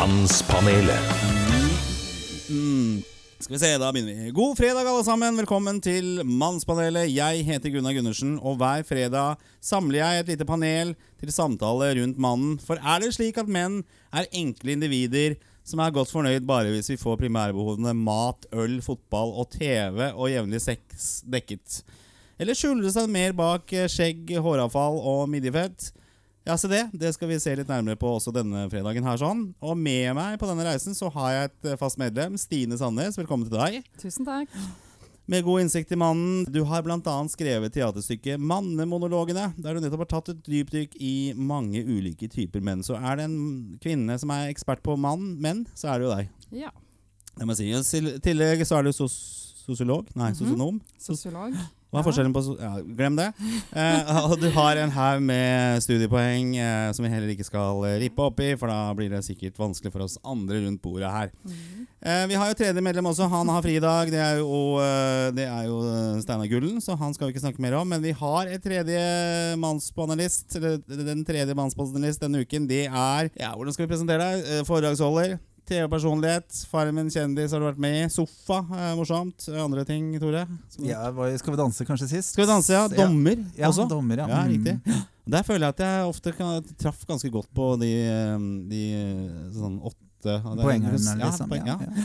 Mannspanelet. Mm. Skal vi se, da begynner vi. God fredag, alle sammen. Velkommen til Mannspanelet. Jeg heter Gunnar Gundersen, og hver fredag samler jeg et lite panel til samtale rundt mannen. For er det slik at menn er enkle individer som er godt fornøyd bare hvis vi får primærbehovene mat, øl, fotball og TV og jevnlig sex dekket? Eller skjuler det seg mer bak eh, skjegg, håravfall og midjefett? Ja, se det. Det skal vi se litt nærmere på også denne fredagen. her sånn. Og med meg på denne reisen så har jeg et eh, fast medlem. Stine Sandnes, velkommen til deg. Tusen takk. Med god innsikt i mannen. Du har bl.a. skrevet teaterstykket 'Mannemonologene', der du nettopp har tatt et dypdykk i mange ulike typer menn. Så er det en kvinne som er ekspert på mann, menn, så er det jo deg. Ja. Det må jeg si. I tillegg så er du sos sosiolog. Nei, sosionom. Sosiolog. Hva er forskjellen på ja, Glem det. Eh, og du har en haug med studiepoeng eh, som vi heller ikke skal eh, rippe opp i, for da blir det sikkert vanskelig for oss andre rundt bordet her. Mhm. Eh, vi har jo tredje medlem også. Han har fridag. Det er jo, eh, det er jo eh, Steinar Gullen, så han skal vi ikke snakke mer om. Men vi har et tredje mannspanelist, den tredje mannspanelist denne uken. Det er Ja, hvordan skal vi presentere deg? Foredragsholder. TV-personlighet. Farmen kjendis har du vært med i. Sofa. Eh, morsomt. Andre ting, Tore? Ja, Skal vi danse kanskje sist? Skal vi danse, ja. Dommer Ja, også. dommer, ja. Ja, Mm. riktig. Der føler jeg at jeg ofte kan, traff ganske godt på de, eh, de eh, sånn åtte Poengerne, Ja, liksom. poeng, Ja, ja. ja.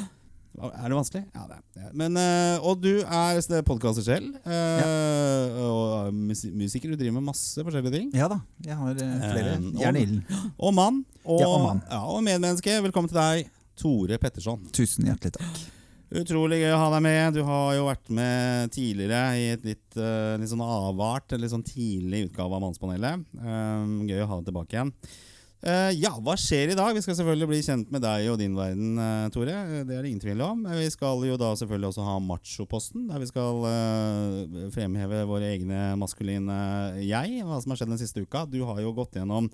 Er det vanskelig? Ja, det er. Men, eh, Og du er podkaster selv. Ja. Og musi- musiker. Du driver med masse forskjellige ting. Ja da, jeg har eh, flere. Eh, Jern i ilden. Og mann. Og, Ja, og mann. Ja, og medmenneske. Velkommen til deg, Tore Petterson. Tusen hjertelig takk. Utrolig gøy å ha deg med. Du har jo vært med tidligere i et litt, eh, litt sånn avart, eller litt sånn tidlig utgave av Mannspanelet. Um, gøy å ha deg tilbake igjen. Eh, ja, hva skjer i dag? Vi skal selvfølgelig bli kjent med deg og din verden, eh, Tore. Eh, Det er det ingen tvil om. Vi skal jo da selvfølgelig også ha Machoposten, der vi skal uh, fremheve våre egne maskuline jeg. Hva som har skjedd den siste uka. Du har jo gått gjennom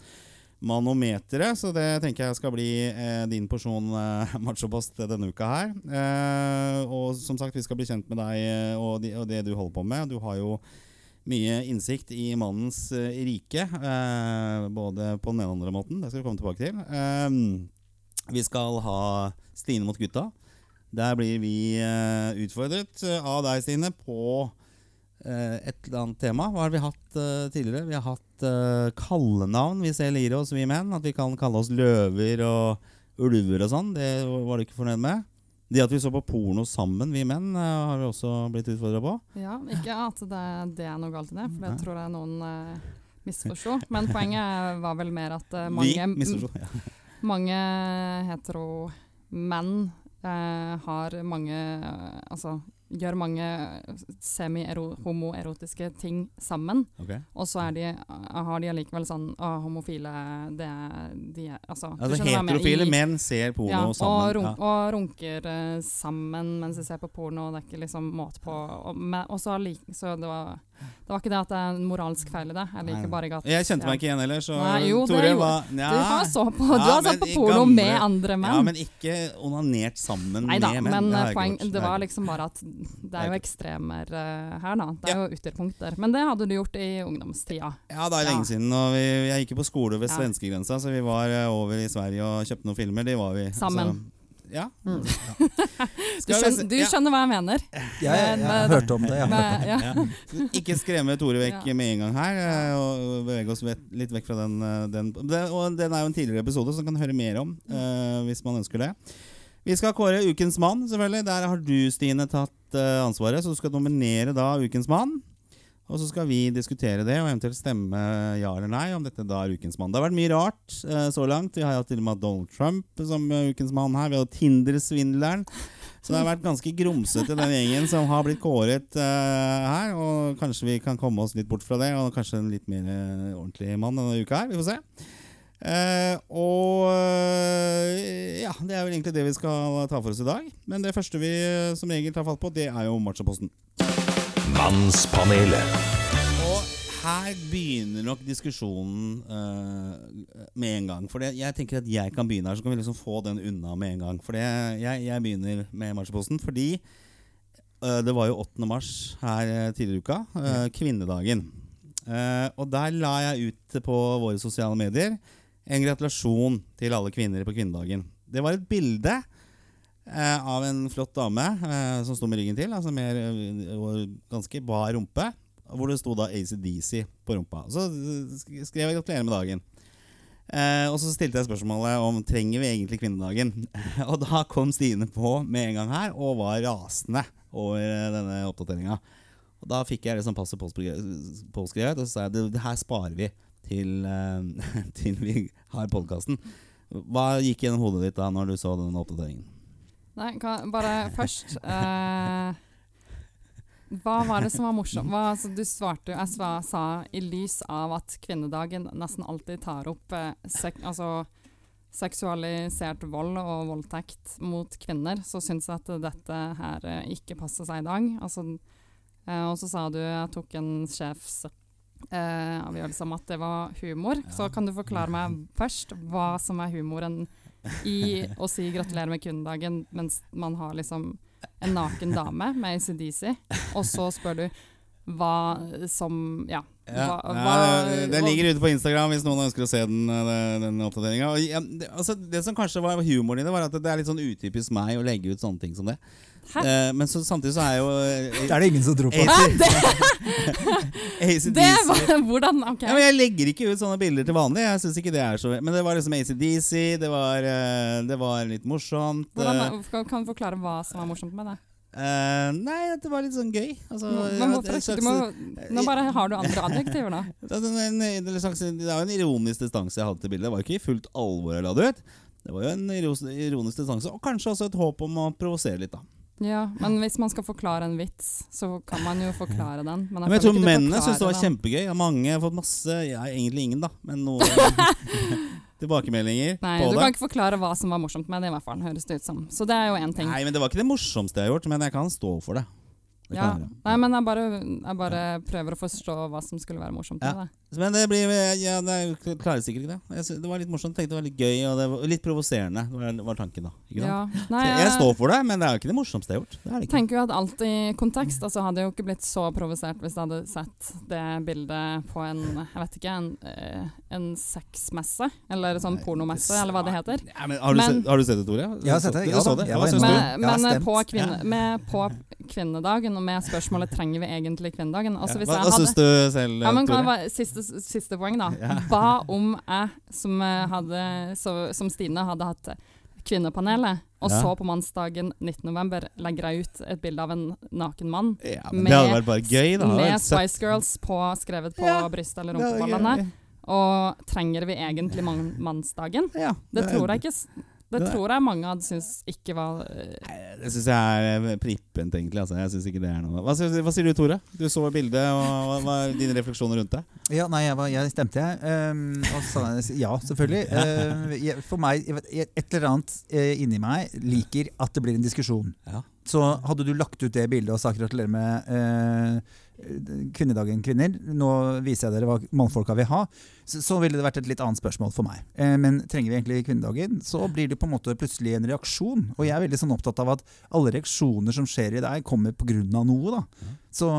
manometeret, så det tenker jeg skal bli eh, din porsjon eh, machopost denne uka her. Eh, og som sagt, vi skal bli kjent med deg og, de, og det du holder på med. Du har jo mye innsikt i mannens eh, rike, eh, både på den ene og andre måten. Det skal vi komme tilbake til. Eh, vi skal ha Stine mot gutta. Der blir vi utfordret av deg, Stine, på et eller annet tema. Hva har vi hatt tidligere? Vi har hatt kallenavn vi selv gir oss, vi menn. At vi kan kalle oss løver og ulver og sånn. Det var du ikke fornøyd med? Det at vi så på porno sammen, vi menn, eh, har vi også blitt utfordra på. Ja, ikke at det, det er noe galt i det, for det tror jeg noen eh, misforsto. Men poenget var vel mer at eh, mange. Ja. mange hetero menn eh, har mange eh, Altså gjør mange semi-homoerotiske ting sammen. Ok. Og så de, har de allikevel sånn å, homofile det de er, altså, Altså, heterofile menn ser porno ja, Og, sammen. runk, Ja. og runker uh, sammen mens de ser på porno. Det er ikke liksom måte på. Og, og så, så det, var, det var ikke det at det er en moralsk feil i det. Jeg liker bare at Jeg kjente meg ikke igjen heller, så Nei, jo, det Tore var var Du har, så på, Ja, har sett på porno gamle- med andre menn. Ja, men ikke onanert sammen Neida, med menn. men Det poeng, gjort. det var liksom bare at det er jo ekstremer uh, her, da. Det er Ja. jo ytterpunkter. Men det hadde du gjort i ungdomstida. Ja, det er Ja. lenge siden. Og vi, jeg gikk jo på skole ved Ja. svenskegrensa, så vi var eh, over i Sverige og kjøpte noen filmer. De var vi. Sammen. Så, ja. Mm. ja. Du, skjønner, du skjønner hva jeg mener? Jeg, jeg, Men, har eh, hørt om det. Ja. Men, ja. Ja. Ikke skremme Tore vekk Ja. med en gang her, eh, og bevege oss litt vekk fra den, eh, den. Og den er jo en tidligere episode som kan høre mer om, uh, hvis man ønsker det. Vi skal kåre Ukens mann, selvfølgelig. Der har du, Stine, tatt ansvaret. Så du skal nominere da Ukens mann. Og så skal vi diskutere det og eventuelt stemme ja eller nei om dette da er Ukens mann. Det har vært mye rart eh, så langt. Vi har hatt til og med Donald Trump som eh, Ukens mann her. Vi har Tinder-svindleren. Så det har vært ganske grumsete, den gjengen som har blitt kåret eh, her. Og kanskje vi kan komme oss litt bort fra det, og kanskje en litt mer eh, ordentlig mann denne uka her. Vi får se. Uh, og uh, ja, det er vel egentlig det vi skal ta for oss i dag. Men det første vi uh, som regel tar fatt på, det er jo Machoposten. Mannspanelet. Og her begynner nok diskusjonen uh, med en gang. For det, jeg tenker at jeg kan begynne her, så kan vi liksom få den unna med en gang. For det, jeg, jeg begynner med marsjposten fordi uh, det var jo 8. mars her eh, tidligere i uka. kvinnedagen. Eh, og der la jeg ut på våre sosiale medier en gratulasjon til alle kvinner på kvinnedagen. Det var et bilde av en flott dame eh, som sto med ryggen til, altså med eh, ganske bar rumpe, hvor det sto da ACDC på rumpa. Så skrev jeg 'gratulerer med dagen'. Eh, og så stilte jeg spørsmålet om trenger vi egentlig kvinnedagen. og da kom Stine på med en gang her og var rasende over eh, denne oppdateringa. Og da fikk jeg liksom passet påskrevet, og så sa jeg det, det her sparer vi til, eh, til vi har podkasten. Hva gikk gjennom hodet ditt da når du så den oppdateringen? Nei, kan, bare først eh, Hva var det som var morsomt? Hva, altså, du svarte jo Jeg sa i lys av at kvinnedagen nesten alltid tar opp eh, sek, altså, seksualisert vold og voldtekt mot kvinner, så syns jeg at dette her eh, ikke passer seg i dag. Altså, eh, og så sa du jeg tok en sjefs eh, om at det var humor. Så kan du forklare meg først hva som er humoren i å si gratulerer med kundedagen' mens man har liksom en naken dame med ACDC, og så spør du hva som Ja. Ja, Hva, ja, hva- det, den ligger ute på Instagram hvis noen ønsker å se den, eh, den oppdateringa. Ja, det, altså, det som kanskje var humoren i det, var at det er litt sånn utypisk meg å legge ut sånne ting som det. Hæ? Eh, men så, samtidig så er jo eh, Det er det ingen som tror på. ACDC Det var Hvordan? OK. ja, men Jeg legger ikke ut sånne bilder til vanlig. Jeg synes ikke det er så Men det var liksom ACDC, det var, eh, det var litt morsomt. Hvordan, kan kan du forklare hva som var morsomt med det? Uh, nei, det var litt sånn gøy. Altså, Men hvorfor ikke? Du må, nå bare har du andre adjektiver, da. Det er en, en, en slags, det er jo en ironisk distanse jeg hadde til bildet. Det var ikke i fullt alvor jeg la det ut. Det var jo en ironisk distanse, og kanskje også et håp om å provosere litt. da Ja, Men hvis man skal forklare en vits, så kan man jo forklare den. Men Men jeg tror mennene syns det var kjempegøy. Mange har fått masse ja, Egentlig ingen, da, men noen tilbakemeldinger Nei, på du det. kan ikke forklare hva som var morsomt med det, i hvert fall, høres det ut som. Så det er jo én ting. Nei, men Det var ikke det morsomste jeg har gjort, men jeg kan stå for det. Det Ja. kan. Nei, men jeg bare, jeg bare prøver å forstå hva som skulle være morsomt Ja. det. Men det blir ja, det er- klarer sikkert ikke det. Jeg det var litt morsomt, tenkte det var litt gøy og det var litt provoserende. var, var tanken da? Ja. Nei, jeg, jeg står for det, men det er jo ikke det morsomste jeg har gjort. Det er det ikke. tenker jo at alt i kontekst altså hadde jeg jo ikke blitt så provosert hvis jeg hadde sett det bildet på en jeg vet ikke, en, eh, en sexmesse, eller sånn Nei, pornomesse, eller hva det heter. Ja, men har, du Men- sett, har du sett det, Tore? Jeg har sett det, ja da. det? Men, Ja, på, kvinne, Ja. med, på kvinnedagen, og med spørsmålet 'trenger vi egentlig kvinnedagen'? Altså, Ja, hvis hva hva syns du selv, Ja, men Tore? siste, siste poeng, da. Ja. Om jeg, som, eh, hadde, så, som Stine, hadde hatt Kvinnepanelet, og så på mannsdagen 19.11. legger jeg ut et bilde av en naken mann med- det gøy. Med. Spice Girls på, skrevet på brystet eller Det rumpeballene. Og trenger vi egentlig man mannsdagen? Ja, Det tror jeg ikke Det det- tror jeg mange hadde syntes ikke var eh, Nei, Det syns jeg er prippent, egentlig. Altså. Jeg synes ikke det er noe hva, hva sier du, Tore? Du så bildet, og hva hva er dine refleksjoner rundt det? Ja, nei, jeg, var, jeg stemte, jeg. Um, og sa ja, selvfølgelig. Ehm, jeg, for meg, jeg et eller annet eh, inni meg liker at det blir en diskusjon. Ja. Så hadde du lagt ut det bildet og sagt gratulerer med eh, kvinnedagen, kvinner, nå viser jeg dere hva mannfolka vil ha, så, så ville det vært et litt annet spørsmål for meg. Eh, men trenger vi egentlig kvinnedagen, så blir det på en måte plutselig en reaksjon. Og jeg er veldig sånn opptatt av at alle reaksjoner som skjer i deg, kommer pga. noe. da. Så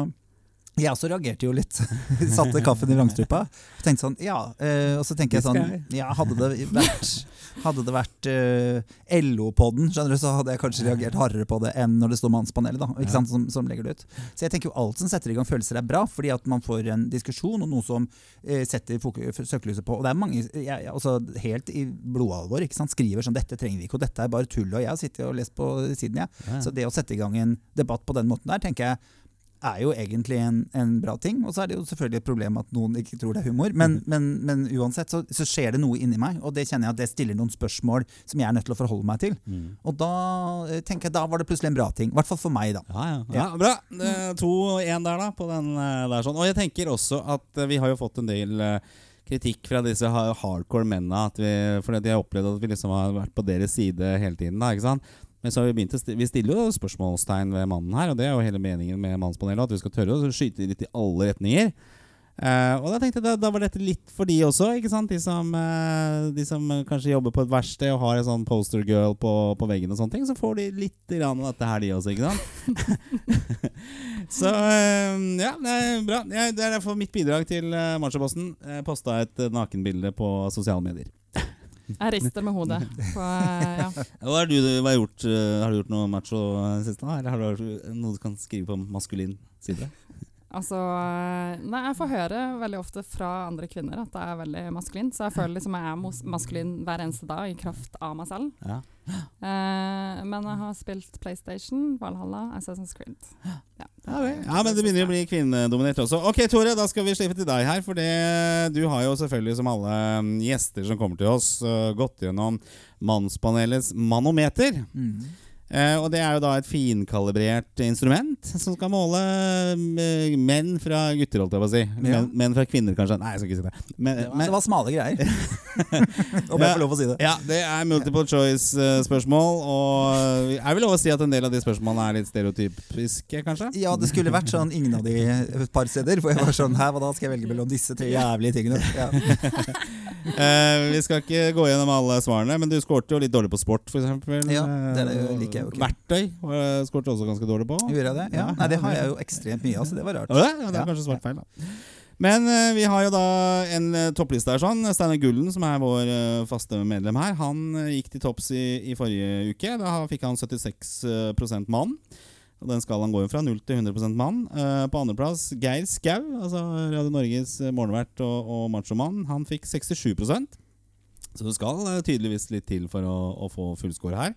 jeg også reagerte jo litt. Satte kaffen i vrangstrupa. Og tenkte sånn, ja, eh, og så tenker jeg sånn ja, Hadde det vært, hadde det vært eh, LO-podden, skjønner du, så hadde jeg kanskje reagert hardere på det enn når det står Mannspanelet, da, ikke sant, som, som legger det ut. Så jeg tenker jo alt som setter i gang følelser, er bra, fordi at man får en diskusjon og noe som eh, setter søkelyset på Og det er mange, jeg, altså helt i blodalvor, ikke sant, skriver sånn 'Dette trenger vi ikke, og dette er bare tull', og jeg har sittet og lest på siden, jeg. Ja. Så det å sette i gang en debatt på den måten der, tenker jeg er jo egentlig en, en bra ting. Og så er det jo selvfølgelig et problem at noen ikke tror det er humor. Men, mm. men, men uansett så, så skjer det noe inni meg, og det kjenner jeg at det stiller noen spørsmål som jeg er nødt til å forholde meg til. Mm. Og da eh, tenker jeg da var det plutselig en bra ting. I hvert fall for meg, da. Ja, ja. ja bra. Eh, To og én der, da. På den eh, der sånn. Og jeg tenker også at eh, vi har jo fått en del kritikk fra disse hardcore mennene. At vi, fordi de har opplevd at vi liksom har vært på deres side hele tiden. da, ikke sant? Men så har vi begynt å st Vi stiller jo spørsmålstegn ved mannen her, og det er jo hele meningen med Mannspanelet. At vi skal tørre å skyte litt i alle retninger. Uh, og da tenkte jeg da, da var dette litt for de også, ikke sant? De som, uh, de som kanskje jobber på et verksted og har en sånn poster girl på, på veggen og sånne ting. Så får de litt av dette her, de også, ikke sant? så uh, ja, det er bra. Jeg, det er derfor mitt bidrag til uh, Marsjebossen. Jeg posta et nakenbilde på sosiale medier. Jeg rister med hodet. På, ja. Hva har du, gjort, eh, har du gjort noe macho siste? sist? da? Eller har du noe du kan skrive på maskulin side? Altså Nei, jeg får høre veldig ofte fra andre kvinner at jeg er veldig maskulin. Så jeg føler liksom jeg er maskulin hver eneste dag i kraft av meg selv. Ja. Eh, men jeg har spilt PlayStation, Valhalla, Assassin's Creed. Ja, Ja, det, ja, men det begynner å bli kvinnedominert også. Ok, Tore, da skal vi slippe til deg her. For det, du har jo selvfølgelig, som alle mm, gjester som kommer til oss, øh, gått gjennom Mannspanelets manometer. Mm. Eh, og det er jo da et finkalibrert instrument som skal måle eh, menn fra gutter, holdt jeg på å si. Men, menn fra kvinner, kanskje. Nei, jeg skal ikke si det. Men, Det var, men, det var smale greier. Om jeg får lov å si det. ja, det er multiple choice-spørsmål. Og jeg vil lov å si at en del av de spørsmålene er litt stereotypiske, kanskje? Ja, det skulle vært sånn ingen av de et par steder. For jeg var sånn Her, hva da skal jeg velge mellom disse tre jævlige tingene? Ja. uh, vi skal ikke gå gjennom alle svarene, men du skårte jo litt dårlig på sport, f.eks. Ja, det er det jeg liker jeg okay. Verktøy skåret også ganske dårlig på. Gjorde jeg det? Ja. Nei, det har jeg jo ekstremt mye av, så det var rart. Ja, det er kanskje svart feil, da. Men uh, vi har jo da en uh, toppliste her. sånn Steinar Gullen, som er vår uh, faste medlem her, han gikk til topps i, i forrige uke. Da fikk han 76 prosent mann. Og Den skalaen går jo fra 0 til 100 mann. På andreplass Geir Skau, altså Radio Norges morgenvert og, og machomann. Han fikk 67% Så det skal tydeligvis litt til for å, å få fullscore her.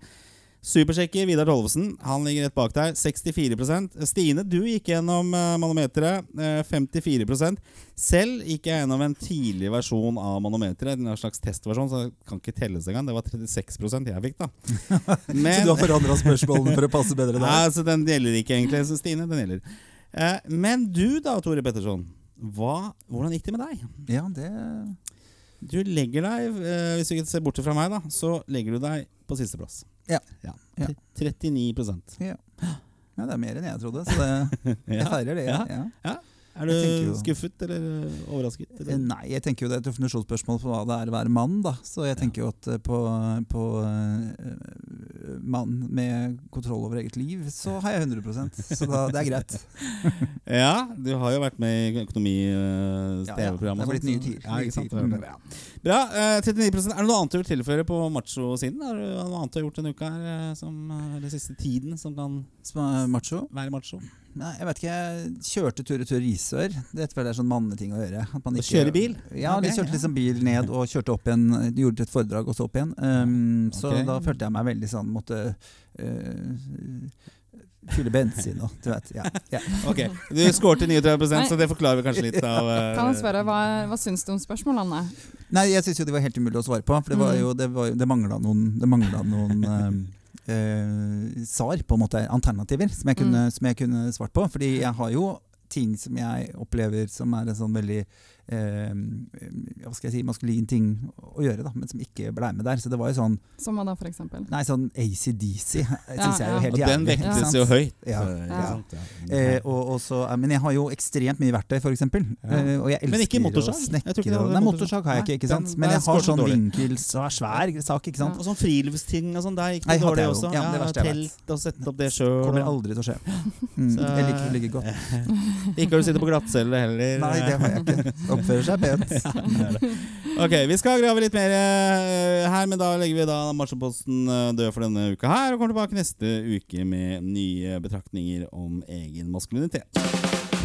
Supersjekker Vidar Tollefsen. Han ligger rett bak der. 64% Stine, du gikk gjennom uh, manometeret. eh, 54 Selv gikk jeg gjennom en tidlig versjon av manometeret. En slags testversjon, så det kan ikke telles engang. Det var 36% jeg fikk, da. Men, Så du har forandra spørsmålene for å passe bedre der? altså, den gjelder ikke egentlig, så Stine. Den gjelder. Eh, men du da, Tore Petterson. Hva, hvordan gikk det med deg? Ja, det Du legger deg, eh, hvis du ikke ser bort fra meg, da, så legger du deg på sisteplass. Ja. ja. Ja. 39% Ja, det er mer enn jeg trodde, så det, jeg feirer det. Ja. Ja. Er du jo- skuffet eller eh, overrasket? Eh, Eller? Nei, jeg tenker jo det er et definisjonsspørsmål på hva det er å være mann, da. Så jeg tenker jo at eh, på, på uh, mann med kontroll over eget liv, så har jeg 100% Så da, det er greit. Ja, du har jo vært med i økonomi-TV-programmet. Uh, ja, ja. Det er blitt nye tider. Ja, ikke sant? Tider. Ja. Bra. uh, 39 Er det noe annet du vil tilføre på macho-siden? Er det noe annet du har gjort denne uka her, som, eller siste tiden som kan Som macho? være macho? Nei, jeg vet ikke. Jeg kjørte tur-retur Risør. Det er sånn manneting å gjøre. At man Å kjøre bil? Ja, vi kjørte liksom bil ned og kjørte opp igjen. Gjorde et foredrag og så opp igjen. Um, Så da følte jeg meg veldig sånn Måtte uh, fylle bensin og du vet. Ja. ja. Ok, Du skårte 39 Nei. så det forklarer vi kanskje litt av uh, Kan jeg spørre, hva, hva syns du om spørsmålene? Nei, jeg syns jo det var helt umulig å svare på. For det var Mm. jo Det, var, jo- det mangla noen, det manglet noen um, svar, på en måte. Alternativer som jeg, kunne, Mm. som jeg kunne svart på. Fordi jeg har jo ting som jeg opplever som er en sånn veldig eh, hva skal jeg si, maskulin ting å gjøre, da, men som ikke ble med der. Så det var jo sånn Som hva da, for eksempel? Nei, sånn ACDC syns Ja, jeg er jo ja. helt Og den jævlig. ikke vektes jo høyt. Ja. Ja. Ja. Eh, og, og så, eh, men jeg har jo ekstremt mye verktøy, f.eks. Ja. Eh, og jeg elsker Men ikke motorsag? Ikke snekre. det og- Nei, motorsag. har jeg ikke, ikke sant? den- Men jeg har sånn vinkel, så er svær sak, ikke sant? Og sånn friluftsting og sånn, der gikk Nei, det hadde dårlig også. Ja, det verste jeg vet. Telt og sette opp det sjøl. Kommer aldri til å skje. Mm, Så- jeg liker å ligge godt. Ikke har du sittet på glattcelle heller. Nei, det har jeg ikke. Oppfører seg pent. Ok, Vi skal grave litt mer eh, her, men da legger vi da Machoposten eh, død for denne uka her, og kommer tilbake neste uke med nye betraktninger om egen maskulinitet.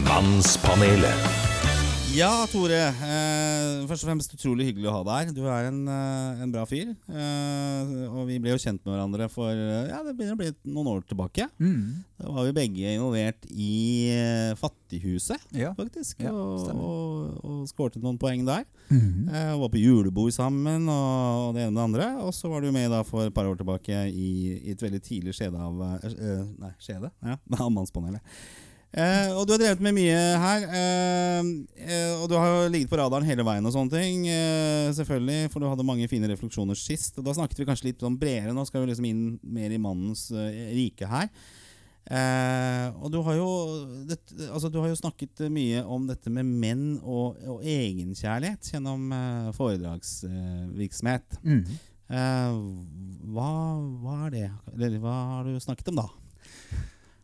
Mannspanelet. Ja, Tore. Eh, først og fremst utrolig hyggelig å ha deg her. Du er en, eh, en bra fyr. Eh, og vi ble jo kjent med hverandre for eh, ja, det begynner å bli noen år tilbake. Mm. Da var vi begge involvert i eh, Fattighuset, Ja. faktisk. Ja, og, og, og skårte noen poeng der. Mm. Eh, var på julebord sammen og det ene og det andre. Og så var du med da for et par år tilbake i, i et veldig tidlig skjede av Nei, skjede? Ja, av Mannspanelet. Eh, og du har drevet med mye her. Eh, eh, og du har ligget på radaren hele veien og sånne ting. Eh, selvfølgelig, for du hadde mange fine refleksjoner sist. Og da snakket vi kanskje litt sånn bredere. Nå skal vi liksom inn mer i mannens eh, rike her. Eh, og du har, jo, det, altså du har jo snakket mye om dette med menn og, og egenkjærlighet gjennom foredragsvirksomhet. Mm. Eh, hva, hva er det? Eller hva har du snakket om, da?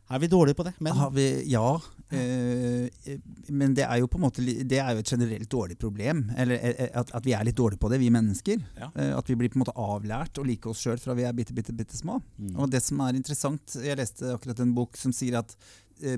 Er vi dårlige på det? Men Har vi, ja, Eh, men det er jo på en måte Det er jo et generelt dårlig problem. Eller eh, at, at vi er litt dårlige på det, vi mennesker. Ja. Eh, at vi blir på en måte avlært å like oss sjøl fra vi er bitte, bitte, bitte små. Mm. Og det som er interessant Jeg leste akkurat en bok som sier at eh,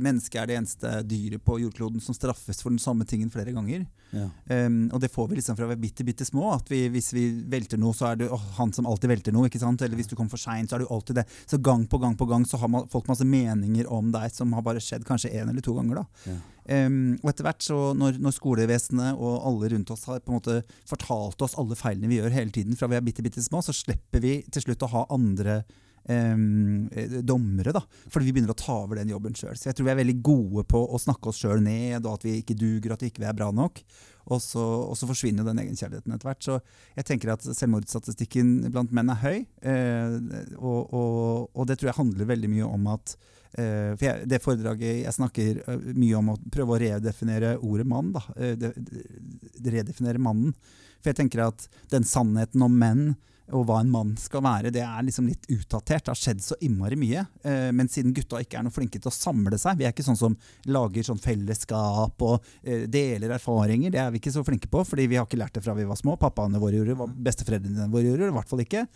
mennesket er det eneste dyret på jordkloden som straffes for den samme tingen flere ganger. Ja. Um, og det får vi liksom fra vi er bitte, bitte små. At vi, hvis vi velter noe, så er det åh, han som alltid velter noe. ikke sant? Eller hvis du kommer for seint, så er jo alltid det. Så gang på gang på gang så har folk masse meninger om deg som har bare skjedd kanskje én eller to ganger. da. Ja. Um, og etter hvert, så når, når skolevesenet og alle rundt oss har på en måte fortalt oss alle feilene vi gjør hele tiden fra vi er bitte, bitte små, så slipper vi til slutt å ha andre eh, dommere, da. Fordi vi begynner å ta over den jobben sjøl. Så jeg tror vi er veldig gode på å snakke oss sjøl ned, og at vi ikke duger, at vi ikke er bra nok. Og så, og så forsvinner jo den egenkjærligheten etter hvert. Så jeg tenker at selvmordsstatistikken blant menn er høy. Eh, og, og, og det tror jeg handler veldig mye om at eh, for jeg, Det foredraget jeg snakker eh, mye om å prøve å redefinere ordet mann. da, eh, Redefinere mannen. For jeg tenker at den sannheten om menn og hva en mann skal være, det er liksom litt utdatert. Det har skjedd så innmari mye. Eh, men siden gutta ikke er noe flinke til å samle seg Vi er ikke sånn som lager sånn fellesskap og eh, deler erfaringer. Det er vi ikke så flinke på, fordi vi har ikke lært det fra vi var små. Pappaene våre gjorde det, hva besteforeldrene våre gjorde det, i hvert fall ikke.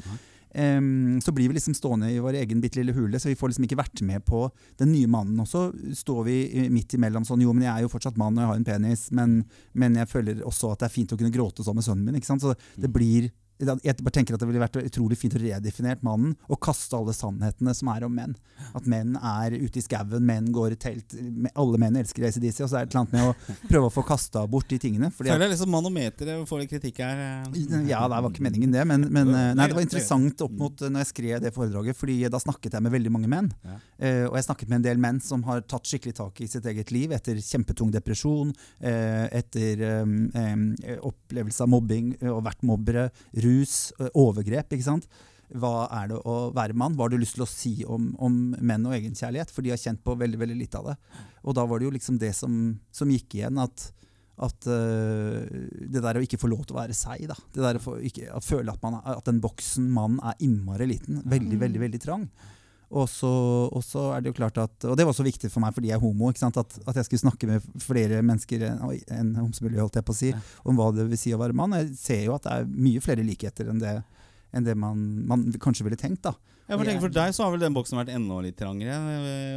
Um, så blir vi liksom stående i vår egen bitte lille hule, så vi får liksom ikke vært med på den nye mannen. Og så står vi midt imellom sånn Jo, men jeg er jo fortsatt mann og jeg har en penis, men, men jeg føler også at det er fint å kunne gråte sånn med sønnen min. Så det blir jeg bare tenker at Det ville vært utrolig fint å redefinert mannen og kaste alle sannhetene som er om menn. At menn er ute i skauen, menn går i telt Alle menn elsker ACDC. Og så er det et eller annet med å prøve å få kasta bort de tingene. Fordi Føler jeg liksom manometeret får litt kritikk her. eh. ja, det var ikke meningen det, men, men eh, nei, det var interessant opp mot eh, når jeg skrev det foredraget, fordi da snakket jeg med veldig mange menn. Og jeg snakket med en del menn som har tatt skikkelig tak i sitt eget liv etter kjempetung depresjon, etter opplevelse av mobbing og vært mobbere, rus, overgrep. ikke sant? Hva er det å være mann? Hva har du lyst til å si om, om menn og egenkjærlighet? For de har kjent på veldig veldig lite av det. Og da var det jo liksom det som, som gikk igjen, at at uh, det der å ikke få lov til å være seg, da. Det der å, få, ikke, å føle at, man, at en voksen mann er innmari liten. Veldig, Mm. veldig veldig trang. Og så, og så er det jo klart at Og det var også viktig for meg fordi jeg er homo. ikke sant? At, at jeg skulle snakke med flere mennesker enn enn homsemiljøet, holdt jeg på å si, Ja. om hva det vil si å være mann. Jeg ser jo at det er mye flere likheter enn det, enn det man, man kanskje ville tenkt. da. Jeg får tenke For deg så har vel den boksen vært enda litt trangere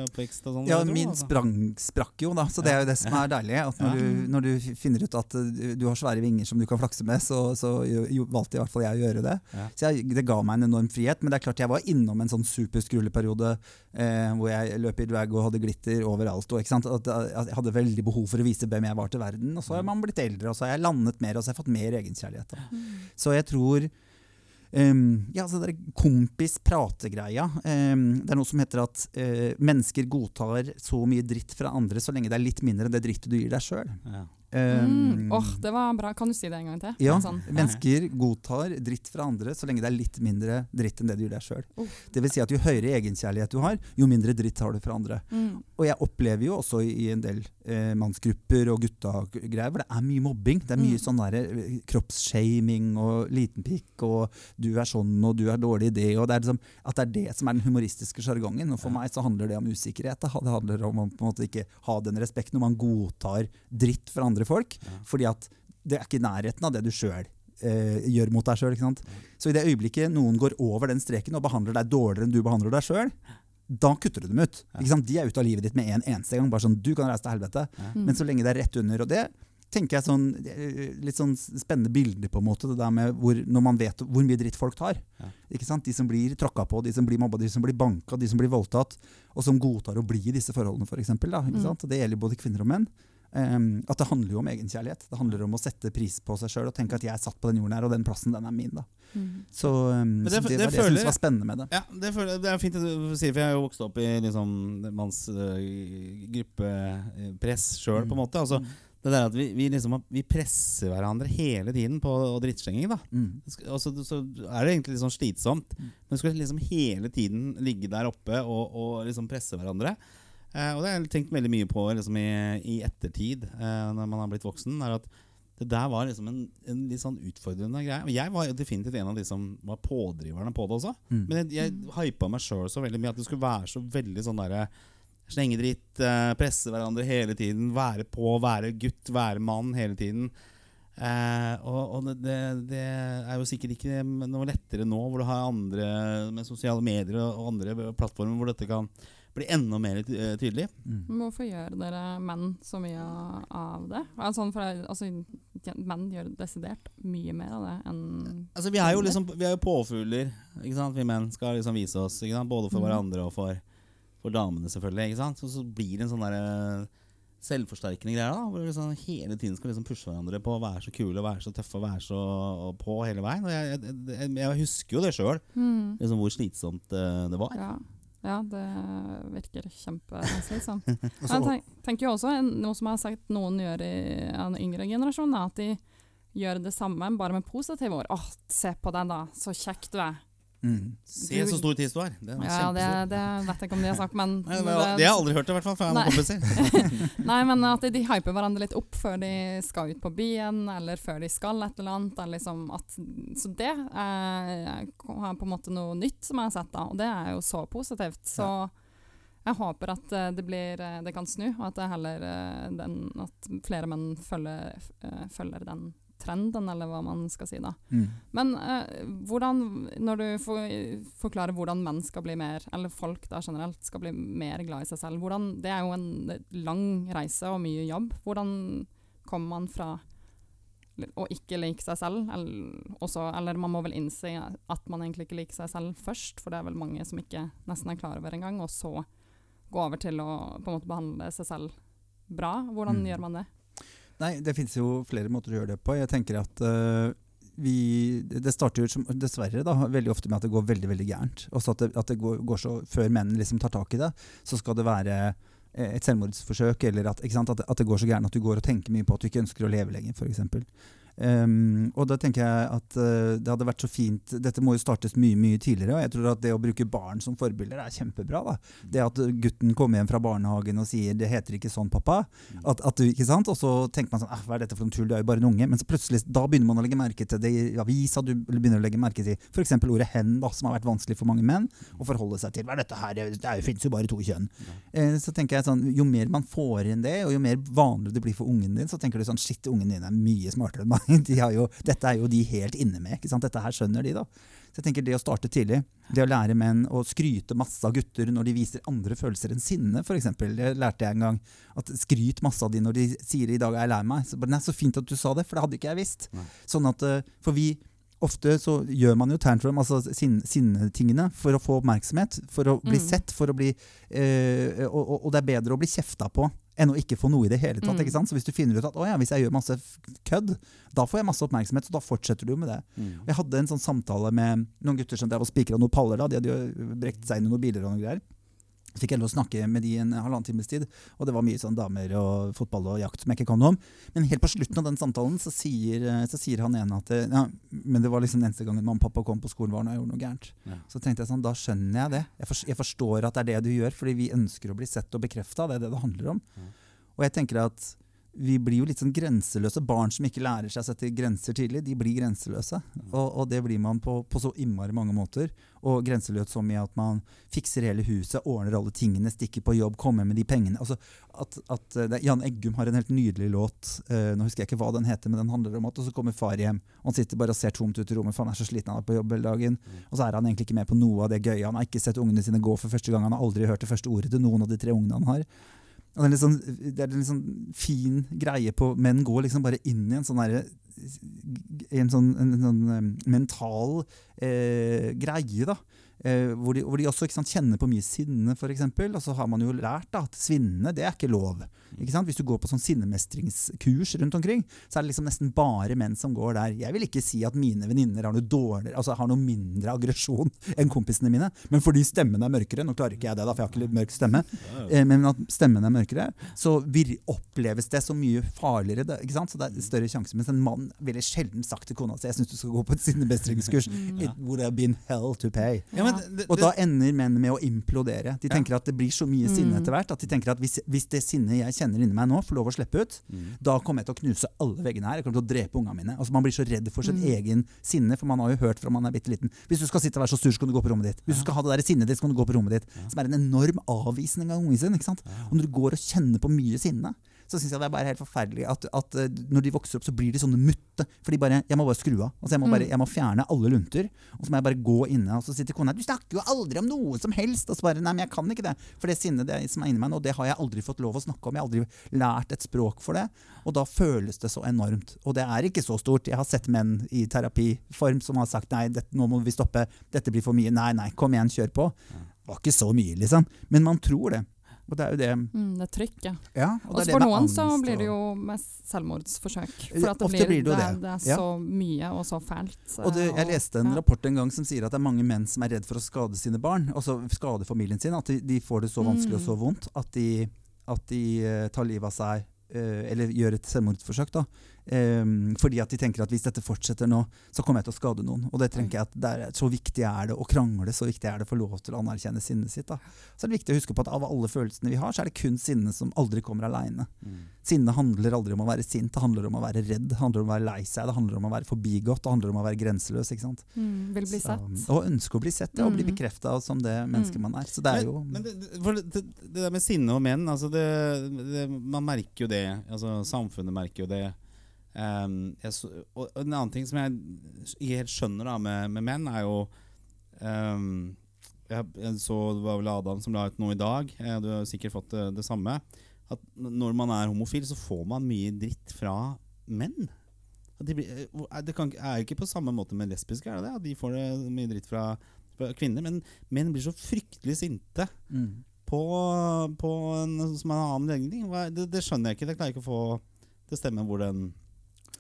oppvekst? og sånn? Ja, min altså. sprang, sprakk jo, da. Så det er jo det som er deilig. At når, du, når du finner ut at uh, du har svære vinger som du kan flakse med, så, så jo, valgte i hvert fall jeg å gjøre det. Så jeg, det ga meg en enorm frihet. Men det er klart jeg var innom en sånn superskrulleperiode eh, hvor jeg løp i drag og hadde glitter overalt. Og? At, at jeg hadde veldig behov for å vise hvem jeg var til verden. Og så har man blitt eldre, og så har jeg landet mer, og så har jeg fått mer egenkjærlighet. Da. Så jeg tror Um, ja, så det er kompis-prategreia. Um, det er noe som heter at uh, mennesker godtar så mye dritt fra andre så lenge det er litt mindre enn det drittet du gir deg sjøl. Ja. Mm. Åh, det var bra. Kan du si det en gang til? Ja, Sånn. mennesker godtar dritt fra andre så lenge det er litt mindre dritt enn det du gjør deg sjøl. Oh. Det vil si at jo høyere egenkjærlighet du har, jo mindre dritt har du fra andre. Mm. Og jeg opplever jo også i en del eh, mannsgrupper og gutta-greier hvor det er mye mobbing. Det er mye Mm. sånn der, eh, kroppsshaming og liten pikk og du er sånn og du er dårlig i det. Og det er liksom, at det er det som er den humoristiske sjargongen. Og for meg så handler det om usikkerhet. Det handler om å på en måte ikke ha den respekten når man godtar dritt fra andre folk. Ja. Fordi at det er ikke i nærheten av det du sjøl eh, gjør mot deg sjøl. Så i det øyeblikket noen går over den streken og behandler deg dårligere enn du behandler deg sjøl, da kutter du dem ut. Ikke sant? De er ute av livet ditt med en eneste gang. Bare sånn, du kan reise til helvete. Men så lenge det er rett under. Og det tenker jeg sånn, litt sånn spennende bilder på en måte, det der med hvor, når man vet hvor mye dritt folk tar. Ja. Ikke sant? De som blir tråkka på, de som blir mobba, de som blir banka, de som blir voldtatt, og som godtar å bli i disse forholdene, f.eks. For Mm. Det gjelder både kvinner og menn. Em, at det handler jo om egenkjærlighet. Det handler om å sette pris på seg sjøl og tenke at jeg er satt på den jorden her, og den plassen den er min. da. Mm. Så, em, Men så det- det, det var det jeg syntes var spennende med det. Ja, det, føler, det er fint at du sier, for jeg har jo vokst opp i liksom, manns uh, gruppepress sjøl, på en måte. Altså, det der at vi, vi, liksom, vi presser hverandre hele tiden på drittstenging, drittslenging. da. Mm. Altså, så er det egentlig litt sånn slitsomt. Mm. Men du skal liksom hele tiden ligge der oppe og, og liksom presse hverandre. Eh, og det har jeg tenkt veldig mye på liksom, i, i ettertid, eh, når man har blitt voksen. er at det der var liksom en, en litt sånn utfordrende greie. Og jeg var definitivt en av de som var pådriverne på det også. Mm. Men jeg, jeg hypa meg sjøl så veldig mye at det skulle være så veldig sånn derre slenge dritt, eh, presse hverandre hele tiden, være på, være gutt, være mann hele tiden. Eh, og og det, det, det er jo sikkert ikke noe lettere nå, hvor du har andre med sosiale medier og andre plattformer hvor dette kan bli enda mer eh, tydelig. Mm. Hvorfor gjør dere menn så mye av det? Altså, for, altså, menn gjør desidert mye mer av det enn Altså Vi er jo liksom Vi er jo påfugler, vi menn skal liksom vise oss, ikke sant? både for Mhm. hverandre og for, for damene, selvfølgelig. ikke sant? Så, så blir det en sånn derre selvforsterkende greie, da, hvor vi liksom hele tiden skal liksom pushe hverandre på å være så kule, være så tøffe, være så på hele veien. Og jeg, jeg, jeg, jeg husker jo det sjøl, Mm. liksom hvor slitsomt eh, det var. Ja. Ja, det virker kjempeslitsomt. Jeg tenk, tenker jo også noe som jeg har sagt noen gjør i en yngre generasjon, er at de gjør det samme, bare med positive ord. 'Å, se på den, da. Så kjekk du er'. Mm. Se så stor tiss du har. Det Ja, det, det vet jeg ikke om de har sagt, men Nei, det, det har jeg aldri hørt, i hvert fall fra Nei. kompiser. Nei, men at de, hyper hverandre litt opp før de skal ut på byen, eller før de skal et eller annet. Eller liksom at, så det er, er på en måte noe nytt som jeg har sett, da, og det er jo så positivt. Så jeg håper at eh, det, blir, eh, det kan snu, og at, det heller, eh, den, at flere menn følger, følger den trenden, eller hva man skal si da. Mm. Men eh, hvordan, når du for, forklarer hvordan menn skal bli mer, eller folk da generelt skal bli mer glad i seg selv, hvordan, det er jo en lang reise og mye jobb. Hvordan kommer man fra å ikke like seg selv, eller, også, eller man må vel innse at man egentlig ikke liker seg selv først, for det er vel mange som ikke nesten er klar over engang, og så gå over til å på en måte behandle seg selv bra. Hvordan Mm. gjør man det? Nei, det finnes jo flere måter å gjøre det på. Jeg tenker at uh, vi, det starter jo som, dessverre da, veldig ofte med at det går veldig veldig gærent. Også at det, at det går, går så, Før mennene liksom tar tak i det, så skal det være eh, et selvmordsforsøk, eller at, sant, at, at det går så gærent at du går og tenker mye på at du ikke ønsker å leve lenger, f.eks. Um, og da tenker jeg at uh, det hadde vært så fint Dette må jo startes mye mye tidligere. Og jeg tror at det å bruke barn som forbilder er kjempebra. da. Det at gutten kommer hjem fra barnehagen og sier 'det heter ikke sånn, pappa'. At, at du, ikke sant? Og så tenker man sånn ah, 'hva er dette for noe tull, du er jo bare en unge'. Men så plutselig da begynner man å legge merke til det i avisa. Du begynner å legge merke til f.eks. ordet 'hen', da, som har vært vanskelig for mange menn å forholde seg til. Hva er dette her? Det jo- finnes jo bare to kjønn. Eh, så tenker jeg sånn, Jo mer man får inn det, og jo mer vanlig det blir for ungen din, så tenker du sånn Shit, ungen din er mye smartere enn meg. De har jo, dette er jo de helt inne med. ikke sant? Dette her skjønner de, da. Så jeg tenker det å starte tidlig, det å lære menn å skryte masse av gutter når de viser andre følelser enn sinne, f.eks. Det lærte jeg en gang. At skryt masse av de når de sier 'i dag er jeg lei meg'. Så Nei, så fint at du sa det, for det hadde ikke jeg visst. Nei. Sånn at, eh, For vi Ofte så gjør man jo tantrum, altså sin- sinnetingene, for å få oppmerksomhet, for å bli Mm. sett, for å bli eh, og, og- og det er bedre å bli kjefta på enn å ikke få noe i det hele tatt. Mm. ikke sant? Så hvis du finner ut at å ja, hvis jeg gjør masse kødd, da får jeg masse oppmerksomhet, så da fortsetter du med det. Mm. Jeg hadde en sånn samtale med noen gutter som drev og spikra noen paller. da, De hadde jo brekt seg inn i noen biler og noe greier. Fikk jeg lov å snakke med de en halvannen times tid, og det var mye sånn damer og fotball og jakt som jeg ikke kan noe om. Men helt på slutten av den samtalen så sier, så sier han ene at ja, men det var liksom den eneste gangen mamma og pappa kom på skolen var når jeg gjorde noe gærent. Ja. Så tenkte jeg sånn, da skjønner jeg det. Jeg, for, jeg forstår at det er det du gjør, fordi vi ønsker å bli sett og bekrefta. Det er det det handler om. Ja. Og jeg tenker at vi blir jo litt sånn grenseløse. Barn som ikke lærer seg å sette grenser tidlig, de blir grenseløse. Og, og det blir man på, på så innmari mange måter. Og grenseløs som i at man fikser hele huset, ordner alle tingene, stikker på jobb, kommer med de pengene. Altså at, at eh, Jan Eggum har en helt nydelig låt, uh, nå husker jeg ikke hva den heter, men den handler om at og så kommer far hjem, og han sitter bare og ser tomt ut i rommet, for han er så sliten, han er på jobb hele dagen. Og så er han egentlig ikke med på noe av det gøye. Han har ikke sett ungene sine gå for første gang, han har aldri hørt det første ordet til noen av de tre ungene han har. Det, er sånn, det er en litt sånn fin greie på Menn går liksom bare inn i en sånn derre en sånn, en, sånn mental eh, greie, da. Eh, hvor, de, hvor de også ikke sant, kjenner på mye sinne, f.eks. Og så har man jo lært da, at svinne det er ikke lov. Ikke sant? Hvis du går på sånn sinnemestringskurs rundt omkring, så er det liksom nesten bare menn som går der. Jeg vil ikke si at mine venninner har noe dårligere, altså har noe mindre aggresjon enn kompisene mine, men fordi stemmen er mørkere Nå klarer ikke jeg det, da, for jeg har ikke mørk stemme. Eh, men at stemmen er mørkere, så vir oppleves det så mye farligere. Ikke sant? Så det er større sjanse. Mens en mann ville sjelden sagt til kona si jeg syns du skal gå på et sinnemestringskurs. It would have been hell to pay. Ja, men det- Og da ender menn med å implodere. De Ja. tenker at det blir så mye sinne Mm. etter hvert at de tenker at hvis, hvis det sinnet jeg kjenner inni meg nå, får lov å slippe ut, Mm. da kommer jeg til å knuse alle veggene her. Jeg kommer til å drepe ungene mine. Altså Man blir så redd for sin Mm. egen sinne, for man har jo hørt fra man er bitte liten. Hvis du skal sitte og være så sur, så kan du gå på rommet ditt. Hvis du skal ha det der sinnet ditt, så kan du gå på rommet ditt. Ja. Som er en enorm avvisning av ungen sin. ikke sant? Ja. Og når du går og kjenner på mye sinne, så syns jeg det er bare helt forferdelig at, at eh, når de vokser opp, så blir de sånne mutte. For de bare, jeg må bare skru av. Altså jeg, må bare, Mm. jeg må fjerne alle lunter. Og så må jeg bare gå inne, og så sitter kona her 'Du snakker jo aldri om noe som helst!' Og så bare 'Nei, men jeg kan ikke det'. For det sinnet det som er inni meg nå, det har jeg aldri fått lov å snakke om. Jeg har aldri lært et språk for det. Og da føles det så enormt. Og det er ikke så stort. Jeg har sett menn i terapiform som har sagt 'Nei, dette, nå må vi stoppe. Dette blir for mye'. Nei, nei, kom igjen, kjør på. Det var ikke så mye, liksom. Men man tror det. Og det er jo det Mm, det trykket. ja, og for noen så blir det jo med selvmordsforsøk. For det, blir, blir det jo det, det. det er Ja. så mye og så fælt. Og det, jeg leste en rapport en gang som sier at det er mange menn som er redd for å skade sine barn. Altså skade familien sin. At de, de får det så vanskelig og så Mm. vondt at de, at de eh, tar livet av seg. eh, eller gjør et selvmordsforsøk. da. Em, fordi at de tenker at hvis dette fortsetter nå, så kommer jeg til å skade noen. Og det tenker jeg at det er, Så viktig er det å krangle, så viktig er det å få lov til å anerkjenne sinnet sitt. da. Så er det viktig å huske på at av alle følelsene vi har, så er det kun sinne som aldri kommer aleine. Mm. Sinne handler aldri om å være sint, det handler om å være redd, det handler om å være lei seg, det handler om å være forbigått, det handler om å være grenseløs. ikke sant? Mm, vil bli Så, sett. og ønske å bli sett, ja, og bli Mm. bekrefta som det mennesket Mm. man er. Så det er jo Men, men det, det- det, der med sinne og menn, altså det, det, man merker jo det. Altså Samfunnet merker jo det. Ehm, jeg, og og en annen ting som jeg ikke helt skjønner da med, med menn, er jo um, jeg, jeg så Det var vel Adam som la ut noe i dag. Eh, Du har sikkert fått det, det samme. At når man er homofil, så får man mye dritt fra menn. De blir, eh, det kan, er jo ikke på samme måte med lesbiske, er det det? De får det mye dritt fra, fra kvinner. Men menn blir så fryktelig sinte mm. på, på en som en annen legning. Det, det skjønner jeg ikke. Det klarer ikke å få Det stemmer stemme hvor, den,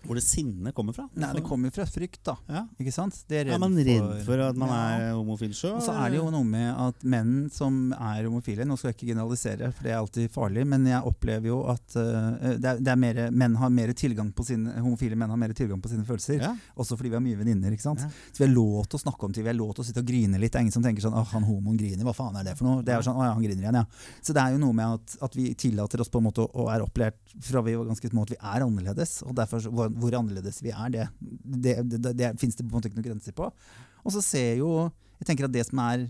hvor det sinnet kommer fra. Nei, det kommer fra frykt, da. ja. Ikke sant? De Er man redd for at man er homofil sjøl? Og så er det jo noe med at menn som er homofile Nå skal jeg ikke generalisere, for det er alltid farlig, men jeg opplever jo at uh, det er, det er mer, menn har mer tilgang på sine, homofile menn har mer tilgang på sine følelser. ja. Også fordi vi har mye venninner. ikke sant? Ja. Så vi har lov til å snakke om ting, vi har lov til å sitte og grine litt. Det er ingen som tenker sånn 'Åh, han homoen griner, hva faen er det for noe?' Det er sånn, 'Å ja, han griner igjen', ja. Så det er jo noe med at, at vi tillater oss på en måte og er opplært fra vi var ganske små at vi er annerledes. Og derfor hvor, annerledes vi er, det, det, det, det, det fins det på en måte ikke noen grenser på. Og så ser jo jeg tenker at det som er,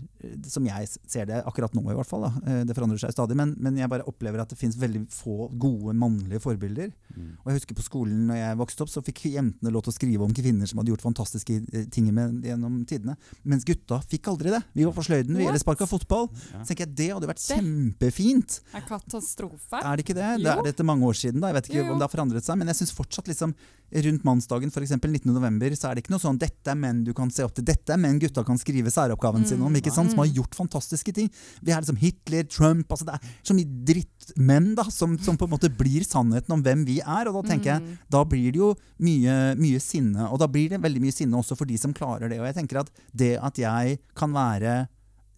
som jeg ser det akkurat nå, i hvert fall, da, eh, det forandrer seg stadig, men, men jeg bare opplever at det fins veldig få gode mannlige forbilder. Mm. Og jeg husker på skolen når jeg vokste opp, så fikk jentene lov til å skrive om kvinner som hadde gjort fantastiske eh, ting med, gjennom tidene. Mens gutta fikk aldri det. Vi var på sløyden, vi eller sparka fotball. Ja. Så tenker jeg Det hadde vært Det- kjempefint. Er katastrofe? Er det ikke det? Det er det etter mange år siden. da Jeg vet ikke Jo, jo. om det har forandret seg, men jeg syns fortsatt liksom rundt mannsdagen, f.eks. 19. november, så er det ikke noe sånn 'dette er menn du kan se opp til'. Dette er menn gutta kan skrive særoppgaven sin om, ikke sant? som har Mm. gjort fantastiske ting. Vi er liksom Hitler, Trump altså Det er så mye drittmenn da, som, som på en måte blir sannheten om hvem vi er. Og da tenker jeg Mm. da blir det jo mye, mye sinne. Og da blir det veldig mye sinne også for de som klarer det. Og jeg tenker at det at jeg kan være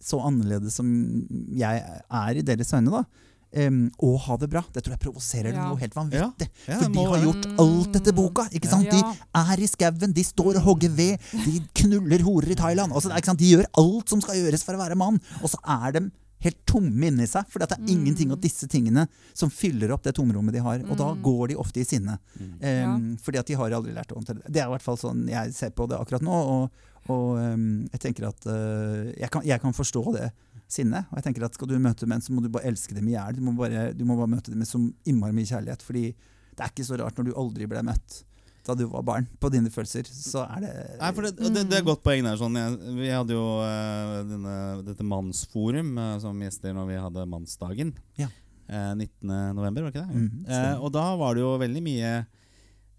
så annerledes som jeg er i deres øyne, da, em, og ha det bra, det tror jeg provoserer dem Ja. noe helt Ja. vanvittig. Ja, For de har gjort alt etter boka. ikke sant? Ja. De er i skauen, de står og hogger ved, de knuller horer i Thailand. Ikke sant? De gjør alt som skal gjøres for å være mann, og så er de helt tomme inni seg. For det er ingenting av disse tingene som fyller opp det tomrommet de har. Og da Mm. går de ofte i sinne. Mm. Um, Fordi at de har aldri lært å håndtere det. Det er i hvert fall sånn jeg ser på det akkurat nå. Og, og um, jeg tenker at uh, jeg, kan, jeg kan forstå det sinnet. Og jeg tenker at skal du møte menn, så må du bare elske dem i hjel. Du, må bare- du må bare møte dem med så innmari mye kjærlighet. Fordi det er ikke så rart når du aldri ble møtt da du var barn, på dine følelser. Så er det Nei, for det, det, det er et godt poeng der. Sånn. Jeg, vi hadde jo uh, denne, dette mannsforum uh, som gjester når vi hadde mannsdagen. Ja. Uh, 19. november, var ikke det? Mm, uh, og da var det jo veldig mye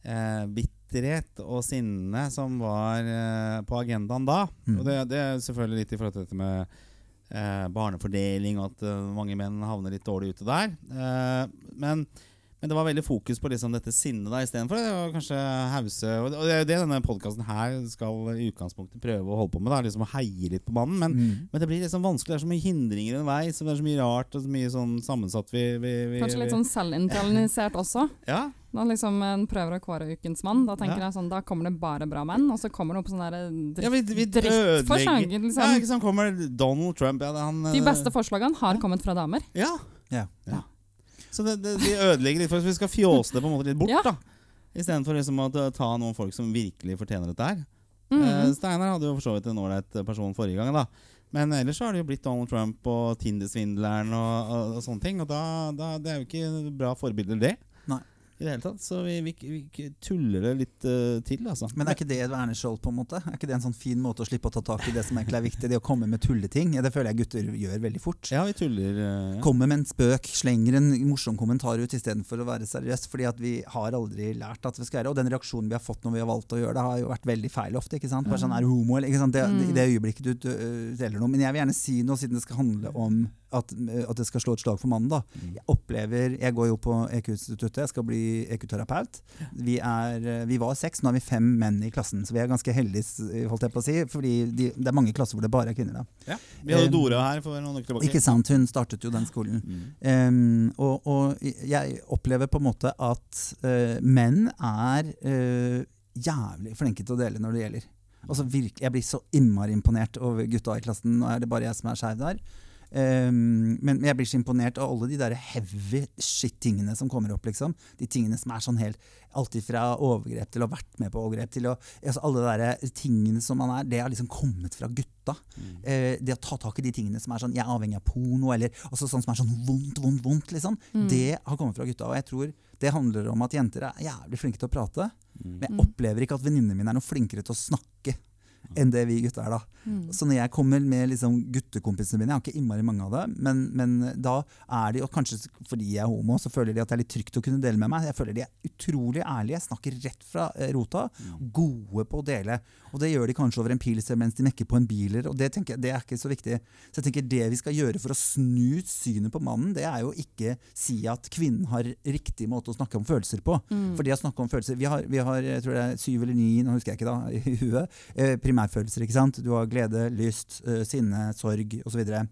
eh, bitterhet og sinne som var eh, på agendaen da. Mm. Og det, det er selvfølgelig litt i forhold til dette med eh, barnefordeling og at eh, mange menn havner litt dårlig ute der. Eh, men, Men det var veldig fokus på liksom dette sinnet da istedenfor. Det var kanskje hause Og det er jo det denne podkasten her skal i utgangspunktet prøve å holde på med. da Liksom Å heie litt på mannen. Men, Mm. men det blir liksom vanskelig. Det er så mye hindringer underveis. Det er så mye rart og så mye sånn sammensatt vi, vi, vi Kanskje litt sånn selvinternisert også. Ja, Når liksom en prøver å kåre ukens mann, da tenker Ja. jeg sånn, da kommer det bare bra menn, og så kommer det opp sånne der dritt, ja vi, vi drittforslag. Liksom. Ja, ikke sant, kommer Donald Trump ja, han, De eh, beste forslagene har kommet fra damer. Ja. Ja. Ja. Så det, det, de ødelegger litt for oss. Vi skal fjåse det på en måte litt bort, Ja. da. Istedenfor liksom å ta- noen folk som virkelig fortjener dette her. Mhm. Eh, Steinar hadde jo for så vidt en ålreit person forrige gang, da. Men ellers så har det jo blitt Donald Trump og Tinder-svindleren og, og, og sånne ting. Og da, da det er jo ikke bra forbilder, det. I det hele tatt. Så vi, vi, vi tuller det litt uh, til, altså. Men er ikke det Wernerskjold, på en måte? Er ikke det en sånn fin måte å slippe å ta tak i det som egentlig er viktig? Det å komme med tulleting? Det føler jeg gutter gjør veldig fort. Ja, vi tuller. Uh, ja. Kommer med en spøk, slenger en morsom kommentar ut istedenfor å være seriøs. Fordi at vi har aldri lært at vi skal gjøre Og den reaksjonen vi har fått når vi har valgt å gjøre det, har jo vært veldig feil ofte. ikke sant? Bare sånn, er du homo, eller, ikke sant? Det, Mm. I det øyeblikket du deler noe. Men jeg vil gjerne si noe, siden det skal handle om at, at det skal slå et slag for mannen. da. Mm. Jeg opplever, jeg går jo på EQ-instituttet, jeg skal bli EQ-terapeut. Vi, vi var seks, nå er vi fem menn i klassen. Så vi er ganske heldige, holdt jeg på å si. Fordi de, det er mange klasser hvor det bare er kvinner. da. Ja. Vi hadde Eh, Dora her for noen uker tilbake. Ikke sant, hun startet jo den skolen. Mm. Um, og, og jeg opplever på en måte at uh, menn er uh, jævlig flinke til å dele når det gjelder. Altså virkelig, Jeg blir så innmari imponert over gutta i klassen. Nå er det bare jeg som er skeiv der. Em, men jeg blir så imponert av alle de der heavy shit-tingene som kommer opp. liksom. De tingene som er sånn helt Alltid fra overgrep til å ha vært med på overgrep til å altså Alle de der tingene som man er, det har liksom kommet fra gutta. Mm. Uh, det å ta tak i de tingene som er sånn Jeg er avhengig av porno, eller altså sånn som er sånn vondt, vondt, vondt. liksom. Mm. Det har kommet fra gutta. Og jeg tror det handler om at jenter er jævlig flinke til å prate. Mm. Men jeg Mm. opplever ikke at venninnene mine er noe flinkere til å snakke enn det vi gutter er. da. Mm. Så når jeg kommer med liksom guttekompisene mine, jeg har ikke innmari mange av det, men, men da er de, og kanskje fordi jeg er homo, så føler de at det er litt trygt å kunne dele med meg. Jeg føler de er utrolig ærlige, jeg snakker rett fra eh, rota, Mm. gode på å dele. Og det gjør de kanskje over en pilser mens de mekker på en biler, og det tenker jeg, det er ikke så viktig. Så jeg tenker det vi skal gjøre for å snu synet på mannen, det er jo ikke si at kvinnen har riktig måte å snakke om følelser på. Mm. For de har snakket om følelser. Vi har, vi har jeg tror det er syv eller ni, nå husker jeg ikke da, i huet, eh, primærfølelser. ikke sant? Du har glede, lyst, eh, sinne, sorg osv.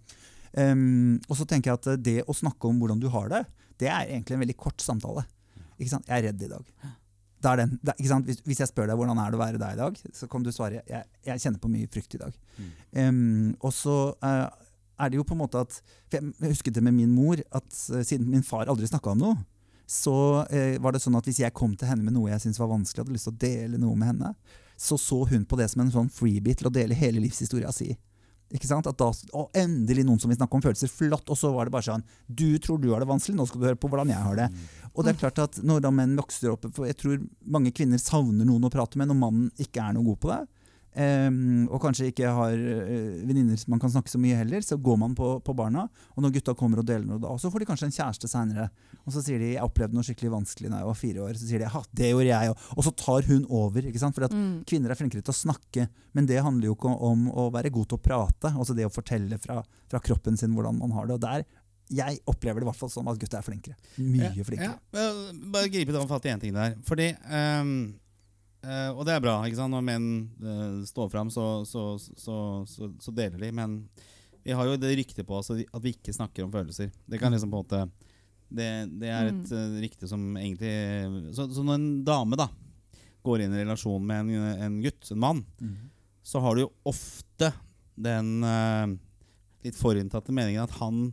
Um, og så tenker jeg at eh, det å snakke om hvordan du har det, det er egentlig en veldig kort samtale. Ikke sant? Jeg er redd i dag. Det er den, det, ikke sant? Hvis, hvis jeg spør deg hvordan er det å være deg i dag, så kan du svare jeg, jeg kjenner på mye frykt i dag. Mm. Um, og så uh, er det jo på en måte at for Jeg husket det med min mor, at uh, siden min far aldri snakka om noe, så uh, var det sånn at hvis jeg kom til henne med noe jeg syntes var vanskelig, hadde lyst til å dele noe med henne, så så hun på det som en sånn freebie til å dele hele livshistoria si. Ikke sant? At da, å, endelig noen som vil snakke om følelser. Flott. Og så var det bare sånn Du tror du har det vanskelig, nå skal du høre på hvordan jeg har det. Og det er klart at når da menn vokser opp For jeg tror mange kvinner savner noen å prate med når mannen ikke er noe god på det. Ehm, og kanskje ikke har uh, venninner man kan snakke så mye heller, så går man på, på barna. Og når gutta kommer og deler noe da, så får de kanskje en kjæreste seinere. Og så sier de 'jeg opplevde noe skikkelig vanskelig da jeg var fire år'. Så sier de 'ha, det gjorde jeg òg'. Og så tar hun over. ikke sant? Fordi at Mm. Kvinner er flinkere til å snakke, men det handler jo ikke om å være god til å prate. Altså det å fortelle fra, fra kroppen sin hvordan man har det. Og der, Jeg opplever det i hvert fall sånn at gutta er flinkere. Mye Ja, flinkere. Ja, eh, bare gripe fatt i én ting der. Fordi ehm, eh, Og det er bra, ikke sant? Når menn uh, står fram, så, så, så, så, så deler de. Men vi har jo det ryktet på oss at vi- ikke snakker om følelser. Det kan liksom på en måte Det, det er et uh, rykte som egentlig så, så når en dame da går inn i relasjon med en, en gutt, en mann, mm. så har du jo ofte den litt forutinntatte meningen at han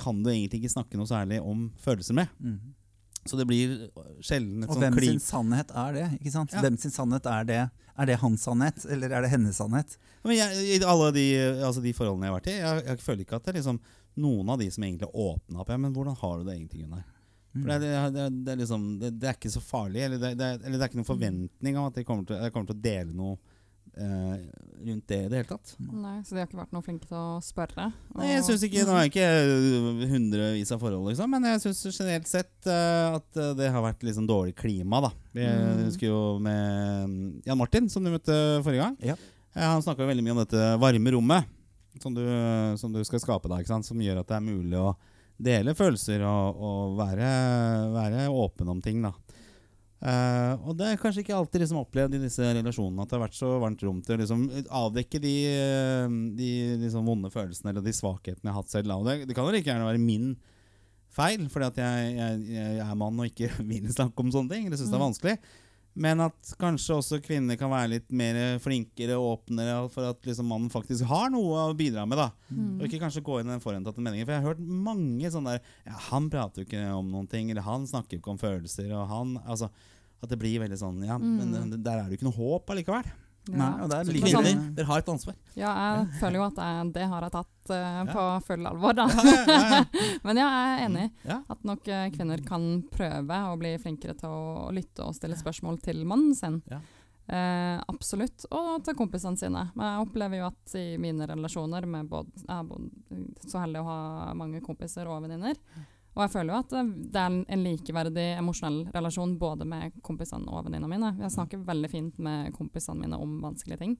kan du egentlig ikke snakke noe særlig om følelser med. Mhm. Så det blir sjelden et Og sånt hvem sin sannhet er det? ikke sant? Ja. Hvem sin sannhet er det? Er det hans sannhet, eller er det hennes sannhet? Men jeg, I alle de, altså de forholdene jeg har vært i, jeg, jeg føler ikke at det er liksom noen av de som egentlig åpna opp. Ja, men hvordan har du det egentlig, Gunnar? For det, det, det, er liksom, det, er ikke så farlig. Eller det, det, er- eller det er ikke noen forventning om at jeg kommer til, jeg kommer til å dele noe eh, rundt det i det hele tatt. Nei, Så de har ikke vært noe flinke til å spørre? Nei, jeg synes ikke, Nå er jeg ikke hundrevis av forhold, liksom, men jeg syns generelt sett eh, at eh, det har vært liksom dårlig klima. da Vi Mm. husker jo med mm, Jan Martin, som du møtte forrige gang. Ja. Eh, han snakka veldig mye om dette varme rommet som du, som du skal skape, da, ikke sant? som gjør at det er mulig å dele følelser og, og være, være åpen om ting. da Eh, og det er kanskje ikke alltid liksom opplevd i disse relasjonene at det har vært så varmt rom til å liksom avdekke de, eh, de liksom vonde følelsene eller de svakhetene jeg har hatt selv. Det, det kan jo like gjerne være min feil, fordi at jeg, jeg, jeg er mann og ikke vil snakke om sånne ting. Eller syns det er Mm. vanskelig. Men at kanskje også kvinner kan være litt mer flinkere og åpnere for at liksom mannen faktisk har noe å bidra med. da Mm. Og ikke kanskje gå inn i den forhentatte meningen. For jeg har hørt mange sånne der ja, Han prater jo ikke om noen ting, eller han snakker jo ikke om følelser. Og han, altså At det blir veldig sånn Ja, Mm. men der er det jo ikke noe håp allikevel. Ja. Nei, og det er like kvinner, sånn- dere har et ansvar. Ja, jeg føler jo at jeg, det har jeg tatt Ja. på full alvor, da. Ja, ja, ja, Men ja, jeg er enig. ja. At nok eh, kvinner kan prøve å bli flinkere til å lytte og stille spørsmål til mannen sin. Ja. Eh, absolutt. Og til kompisene sine. Men jeg opplever jo at i mine relasjoner med både, Jeg er så heldig å ha mange kompiser og venninner. Og jeg føler jo at det det er en- likeverdig emosjonell relasjon både med kompisene og venninna mine. Jeg snakker veldig fint med kompisene mine om vanskelige ting.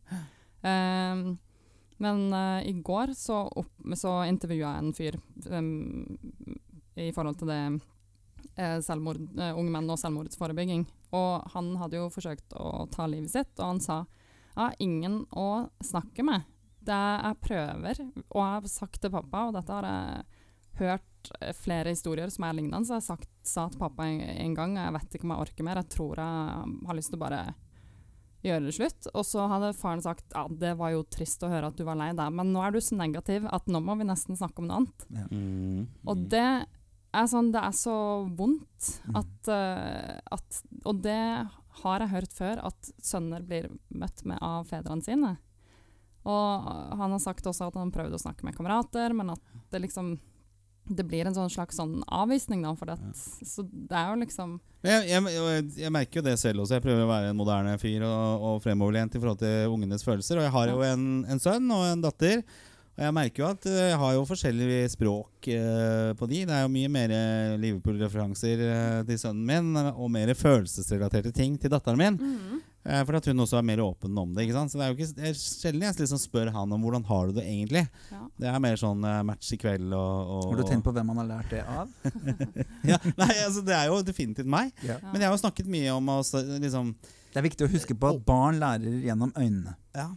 Um, men uh, i går så, opp, så intervjua jeg en fyr um, i forhold til det eh, selvmord, uh, unge menn og selvmordsforebygging. Og han hadde jo forsøkt å ta livet sitt, og han sa jeg har ingen å snakke med. Det jeg prøver, og jeg har sagt til pappa, og dette har jeg hørt eh, flere historier som er lignende, så jeg sagt, sa til pappa en, en gang, jeg vet ikke om jeg orker mer, jeg tror jeg har lyst til å bare gjøre det slutt. Og så hadde faren sagt ja, det var jo trist å høre at du var lei deg, men nå er du så negativ at nå må vi nesten snakke om noe annet. Mm. Og det er sånn, det er så vondt Mm. at, eh, at Og det har jeg hørt før, at sønner blir møtt med av fedrene sine. Og han har sagt også at han prøvde å snakke med kamerater, men at det liksom det blir en sånn slags sånn avvisning, da. For at, Så det er jo liksom jeg, jeg, jeg, merker jo det selv også. Jeg prøver å være en moderne fyr og, og fremoverlent i forhold til ungenes følelser. Og jeg har jo en, en sønn og en datter. Og jeg merker jo at eh, jeg har jo forskjellig språk eh, på de. Det er jo mye mer Liverpool-referanser eh, til sønnen min, eh, og mer følelsesrelaterte ting til datteren min. Eh, for at hun også er mer åpen om det. ikke sant? Så det er jo ikke det er sjelden jeg liksom spør han om hvordan har du det egentlig. Ja. Det er mer sånn eh, match i kveld og, og Har du tenkt på hvem han har lært det av? ja, Nei, altså det er jo definitivt meg. Ja. Men jeg har jo snakket mye om å liksom Det er viktig å huske på at barn lærer gjennom øynene. Ja.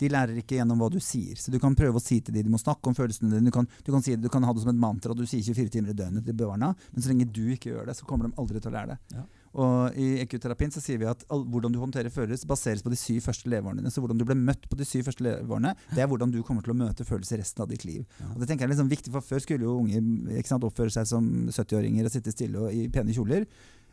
De lærer ikke gjennom hva du sier. Så du kan prøve å si til dem, de må snakke om følelsene dine. Du kan, du kan, si, du kan ha det som et mantra, du sier 24 timer i døgnet til barna. Men så lenge du ikke gjør det, så kommer de aldri til å lære det. Ja. Og I ekoterapien så sier vi at all, hvordan du håndterer følelser, baseres på de syv første leveårene dine. Så hvordan du ble møtt på de syv første leveårene, det er hvordan du kommer til å møte følelser resten av ditt liv. Ja. Og det tenker jeg er liksom viktig, for Før skulle jo unge sant, oppføre seg som 70-åringer og sitte stille og i pene kjoler.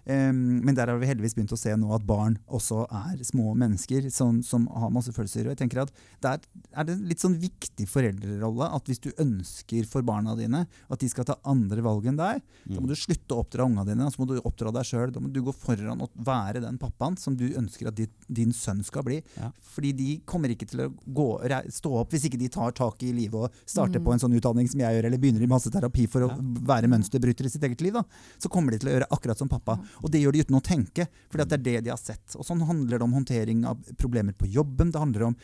Men der har vi heldigvis begynt å se nå at barn også er små mennesker som, som har masse følelser. Og jeg tenker at Der er det litt sånn viktig foreldrerolle at hvis du ønsker for barna dine at de skal ta andre valg enn deg, da må du slutte å oppdra unga dine, og så må du oppdra deg sjøl. Da må du gå foran og være den pappaen som du ønsker at ditt, din sønn skal bli. Ja. Fordi de kommer ikke til å gå, stå opp hvis ikke de tar tak i livet og starter Mm. på en sånn utdanning som jeg gjør, eller begynner i masse terapi for å Ja. være mønsterbryter i sitt eget liv. Da. Så kommer de til å gjøre akkurat som pappa. Og det gjør de uten å tenke, for det er det de har sett. Og sånn handler det om håndtering av problemer på jobben. Det handler om,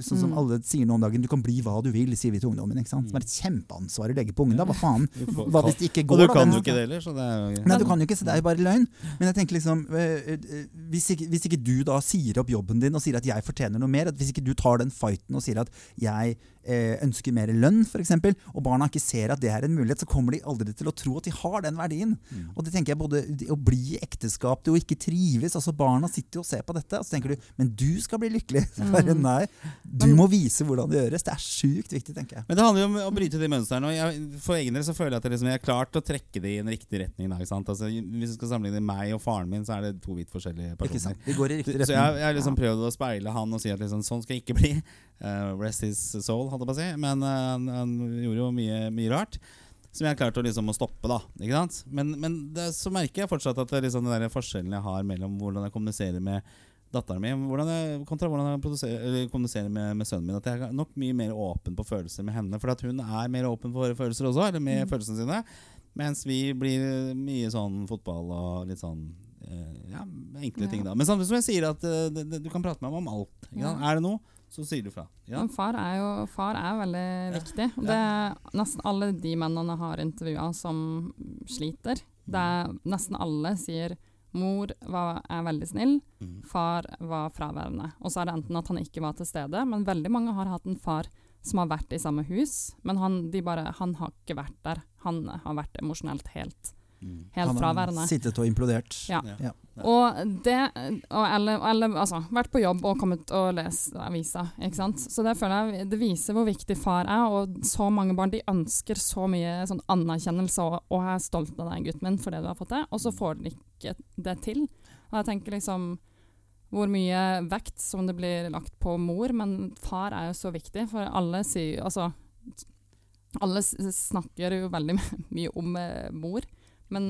sånn som Mm. alle sier nå om dagen, du kan bli hva du vil, sier vi til ungdommen. ikke sant? Som er et kjempeansvar å legge på ungen. da, Hva faen? Hva hvis det ikke Og går? du da? kan Den- jo ikke det heller, så det er jo Nei, du kan jo ikke, så det er jo bare løgn. Men jeg tenker liksom øh, øh, hvis, ikke, hvis ikke du da sier opp jobben din og sier at jeg fortjener noe mer, hvis ikke du tar den fighten og sier at jeg eh, ønsker mer lønn, f.eks., og barna ikke ser at det er en mulighet, så kommer de aldri til å tro at de har den verdien. Mm. Og det tenker jeg både å bli i ekteskap, det å ikke trives altså Barna sitter jo og ser på dette, og så tenker du men du skal bli lykkelig. Bare, Mm. nei, du må vise hvordan det gjøres. Det er sjukt viktig, tenker jeg. Men det handler jo om å bryte de mønstrene. Og jeg, for egen del så føler jeg at jeg, liksom, jeg har klart å trekke det i en riktig retning. Da? Altså, hvis du skal sammenligne meg og faren min, så er det to vidt forskjellige personer. sant? Går i Så jeg har liksom prøvd å speile han og si at liksom, sånn skal jeg ikke bli. Eh, rest his soul, holdt jeg på å si. Men uh, han, han gjorde jo mye, mye rart. Som jeg har klart å, liksom, å stoppe, da. Ikke sant? Men, men det, så merker jeg fortsatt at det er liksom den der forskjellen jeg har mellom hvordan jeg kommuniserer med datteren min hvordan jeg, kontra hvordan jeg eller kommuniserer med, med sønnen min. At jeg er nok mye mer åpen på følelser med henne. For at hun er mer åpen for følelser også, eller med Mm. følelsene sine. Mens vi blir mye sånn fotball og litt sånn eh, ja, enkle Ja. ting, da. Men samtidig som jeg sier at uh, du kan prate med ham om alt. Ja. Er det noe, så sier du fra. Ja. Men far er jo far er veldig viktig. Det er nesten alle de mennene har intervjua som sliter. Det er nesten alle sier mor var, er veldig snill, Mm. far var fraværende. Og så er det enten at han ikke var til stede, men veldig mange har hatt en far som har vært i samme hus, men han, de bare, han har ikke vært der. Han har vært emosjonelt helt, Mm. helt Han har fraværende. sittet og implodert. Ja. Ja. Ja. Og det og eller, eller altså, vært på jobb og kommet og lest avisa. Ikke sant? Så det føler jeg det viser hvor viktig far er. Og så mange barn de ønsker så mye sånn anerkjennelse og, og er stolt av deg, gutten min, for det du har fått til, og så får de ikke det til. Og jeg tenker liksom hvor mye vekt som det blir lagt på mor, men far er jo så viktig, for alle sier Altså alle snakker jo veldig mye om eh, mor, men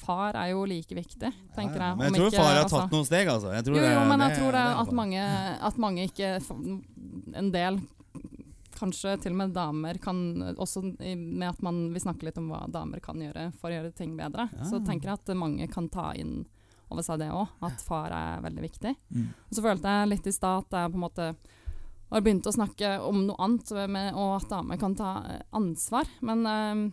far er jo like viktig, tenker Ja, ja. jeg. Men jeg tror ikke- far har altså- tatt noen steg, altså. Jeg tror jo, jo, men jeg tror det at mange, at mange ikke En del, kanskje til og med damer, kan også med at man, vi snakker litt om hva damer kan gjøre for å gjøre ting bedre, Ja. så tenker jeg at mange kan ta inn over seg det òg, at far er veldig viktig. Mm. Og så følte jeg litt i stad at jeg på en måte har begynt å snakke om noe annet, med, og at damer kan ta eh, ansvar. Men eh,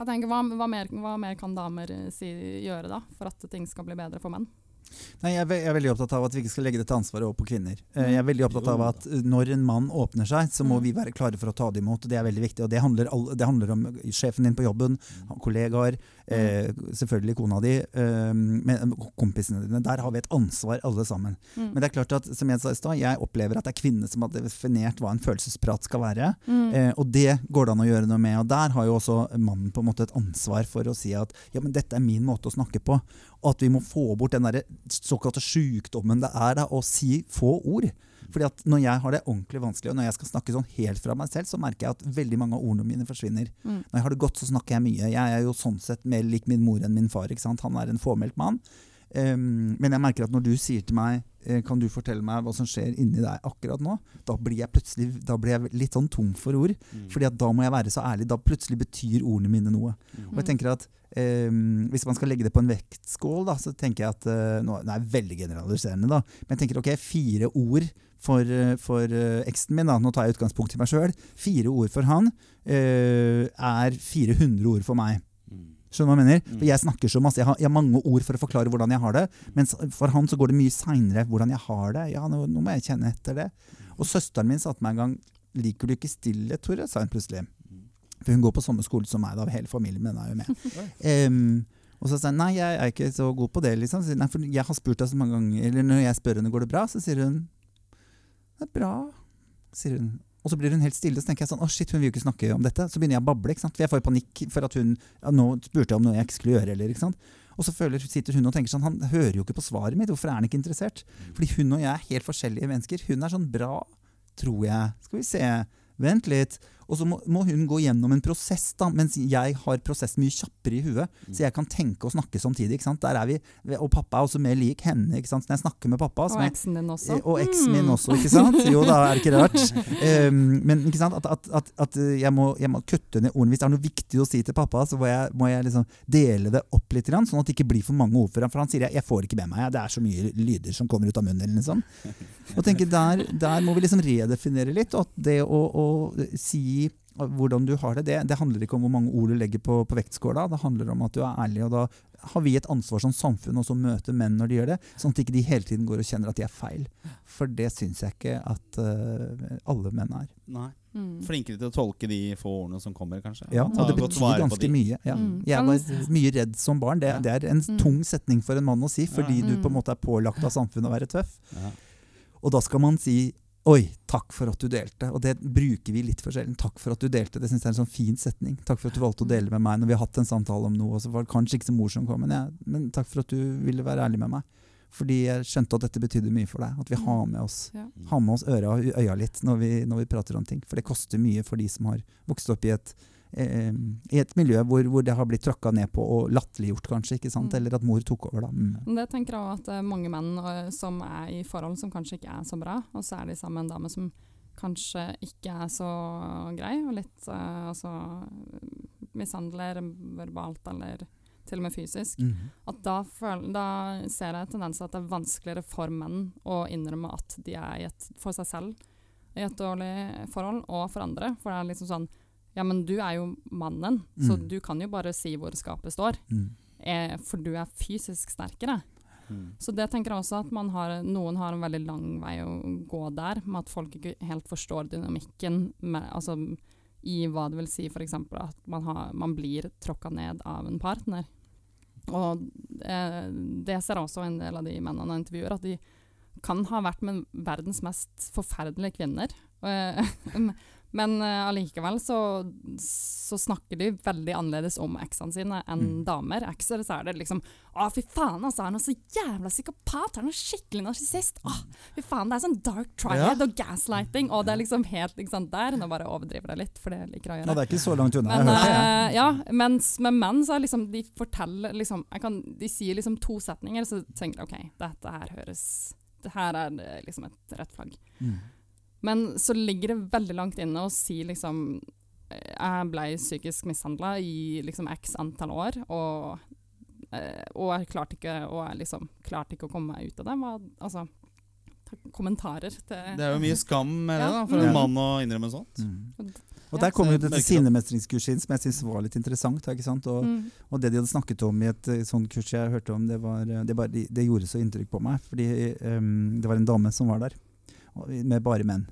jeg tenker, hva, hva, mer, hva mer kan damer eh, si, gjøre da, for at ting skal bli bedre for menn? Nei, jeg, er veldig opptatt av at vi ikke skal legge dette ansvaret over på kvinner. Eh, Jeg er veldig opptatt av at eh, når en mann åpner seg, så må Mm. vi være klare for å ta det imot. Det er veldig viktig. Og det handler, det handler om sjefen din på jobben, kollegaer, eh, selvfølgelig kona di, eh, med kompisene dine. Der har vi et ansvar, alle sammen. Mm. Men det er klart at, som jeg sa i stad, jeg opplever at det er kvinner som har definert hva en følelsesprat skal være. Mm. Eh, og det går det an å gjøre noe med. Og der har jo også mannen på en måte et ansvar for å si at ja, men dette er min måte å snakke på. At vi må få bort den der såkalte sjukdommen det er da, å si få ord. Fordi at når jeg har det ordentlig vanskelig, og når jeg skal snakke sånn helt fra meg selv, så merker jeg at veldig mange av ordene mine forsvinner. Mm. Når jeg har det godt, så snakker jeg mye. Jeg er jo sånn sett mer lik min mor enn min far. Han er en fåmælt mann. Um, men jeg merker at når du sier til meg eh, Kan du fortelle meg hva som skjer inni deg akkurat nå? Da blir jeg plutselig da blir jeg litt sånn tom for ord. Mm. Fordi da må jeg være så ærlig. Da plutselig betyr ordene mine noe. Mm. Og jeg tenker at eh, Hvis man skal legge det på en vektskål, da, så tenker jeg at eh, nå, er veldig generaliserende, da. Men jeg tenker ok, fire ord for, eh, for eh, eksen min, da, nå tar jeg utgangspunkt i meg sjøl. Fire ord for han eh, er 400 ord for meg. Mm. Skjønner du hva jeg mener? Mm. For jeg snakker så masse, jeg har, jeg har mange ord for å forklare hvordan jeg har det. Mens for han så går det mye seinere hvordan jeg har det. Ja, nå, nå må jeg kjenne etter det. Og søsteren min sa til meg en gang Liker du ikke stillhet, Tore? sa hun plutselig. For hun går på samme skole som meg, da. Hele familien min er jo med. Um, og så sa hun nei, jeg er ikke så god på det. liksom. Så, nei, for jeg har spurt deg så mange ganger, eller Når jeg spør henne går det bra, så sier hun det er bra. sier hun. Og så blir hun helt stille, så tenker jeg sånn, å shit, hun vil jo ikke snakke om dette. Så begynner jeg å bable, ikke sant? for jeg får panikk for at hun ja, nå spurte jeg om noe jeg ikke skulle gjøre. eller, ikke sant? Og så føler, sitter hun og tenker sånn, han hører jo ikke på svaret mitt, hvorfor er han ikke interessert? Fordi hun og jeg er helt forskjellige mennesker. Hun er sånn bra, tror jeg. Skal vi se, vent litt. Og så må, må hun gå gjennom en prosess, da, mens jeg har prosess mye kjappere i huet. Så jeg kan tenke og snakke samtidig. ikke sant? Der er vi, Og pappa er også mer lik henne. ikke sant? Når jeg snakker med pappa Og eksen din også. Og eksen min Mm. også, ikke sant? Jo, da er det ikke rart. Um, men ikke sant? At, at, at, at jeg, må, jeg må kutte ned ordene. Hvis det er noe viktig å si til pappa, så må jeg, må jeg liksom dele det opp litt, grann, sånn at det ikke blir for mange ord for ham. For han sier jeg, jeg får ikke med meg, det er så mye lyder som kommer ut av munnen. Liksom. Og tenker, der, der må vi liksom redefinere litt. Og at det å, å si hvordan du har det, det, det handler ikke om hvor mange ord du legger på, på vektskåla. Det handler om at du er ærlig. og da har vi et ansvar som samfunn også å møte menn når de gjør det, sånn at ikke de hele tiden går og kjenner at de er feil. For det syns jeg ikke at uh, alle menn er. Nei. Mm. Flinkere til å tolke de få ordene som kommer, kanskje. Ja, og det betyr ganske mye. Ja. Mm. Jeg var mye redd som barn. Det, Ja. det er en Mm. tung setning for en mann å si, fordi Ja. du på en Mm. måte er pålagt av samfunnet å være tøff. Ja. Og da skal man si Oi, takk for at du delte. Og det bruker vi litt for sjelden. Takk for at du delte. Det synes jeg er en sånn fin setning. Takk for at du valgte å dele med meg når vi har hatt en samtale om noe. Og så var det kanskje ikke så morsomt, men, jeg, men takk for at du ville være ærlig med meg. Fordi jeg skjønte at dette betydde mye for deg. At vi har med oss, Ja. har med oss øra og øya litt når vi, når vi prater om ting. For det koster mye for de som har vokst opp i et, eh, i et miljø hvor, hvor det har blitt tråkka ned på og latterliggjort, kanskje. ikke sant? Mm. Eller at mor tok over, da. Mm. Det tenker jeg også at er mange menn øh, som er i forhold som kanskje ikke er så bra, og så er de sammen med en dame som kanskje ikke er så grei, og litt uh, altså mishandler verbalt eller til og med fysisk, Mhm. at da, føl, da ser jeg tendenser at det er vanskeligere for menn å innrømme at de er i et, for seg selv i et dårlig forhold, og for andre. For det er liksom sånn Ja, men du er jo mannen, så Mm. du kan jo bare si hvor skapet står. Mm. Eh, for du er fysisk sterkere. Mm. Så det tenker jeg også at man har, noen har en veldig lang vei å gå der, med at folk ikke helt forstår dynamikken med, altså, i hva det vil si f.eks. at man, har, man blir tråkka ned av en partner. Og eh, det ser også en del av de mennene jeg intervjuer, at de kan ha vært med verdens mest forferdelige kvinner. Men uh, allikevel så, så snakker de veldig annerledes om eksene sine enn Mm. damer. Ekser så er det liksom Å, fy faen, altså, han er så jævla psykopat! Han er skikkelig narsissist! Å, fy faen, det er sånn dark triad Ja. og gaslighting! Og det er liksom helt ikke sant, der. Nå bare overdriver jeg litt, for det liker jeg å gjøre. gjøre. det er ikke så langt unna. Men, eh, ja, mens med menn så er liksom de forteller liksom, kan, De sier liksom to setninger, så tenker jeg OK, dette her høres Det her er eh, liksom et rødt flagg. Mm. Men så ligger det veldig langt inne å si liksom eh, Jeg ble psykisk mishandla i liksom x antall år, og, eh, og jeg klarte ikke, og jeg liksom klarte ikke å komme meg ut av det. Hva, altså, kommentarer til Det er jo mye skam med det, da, for en mann å innrømme sånt. Mm. Og Ja. Der kommer jo dette sinnemestringskurset inn, som jeg syns var litt interessant. Ikke sant? Og, mm. og det de hadde snakket om i et eh, sånt kurs jeg hørte om, det, var, det, bare, det gjorde så inntrykk på meg. Fordi um, det var en dame som var der, med bare menn.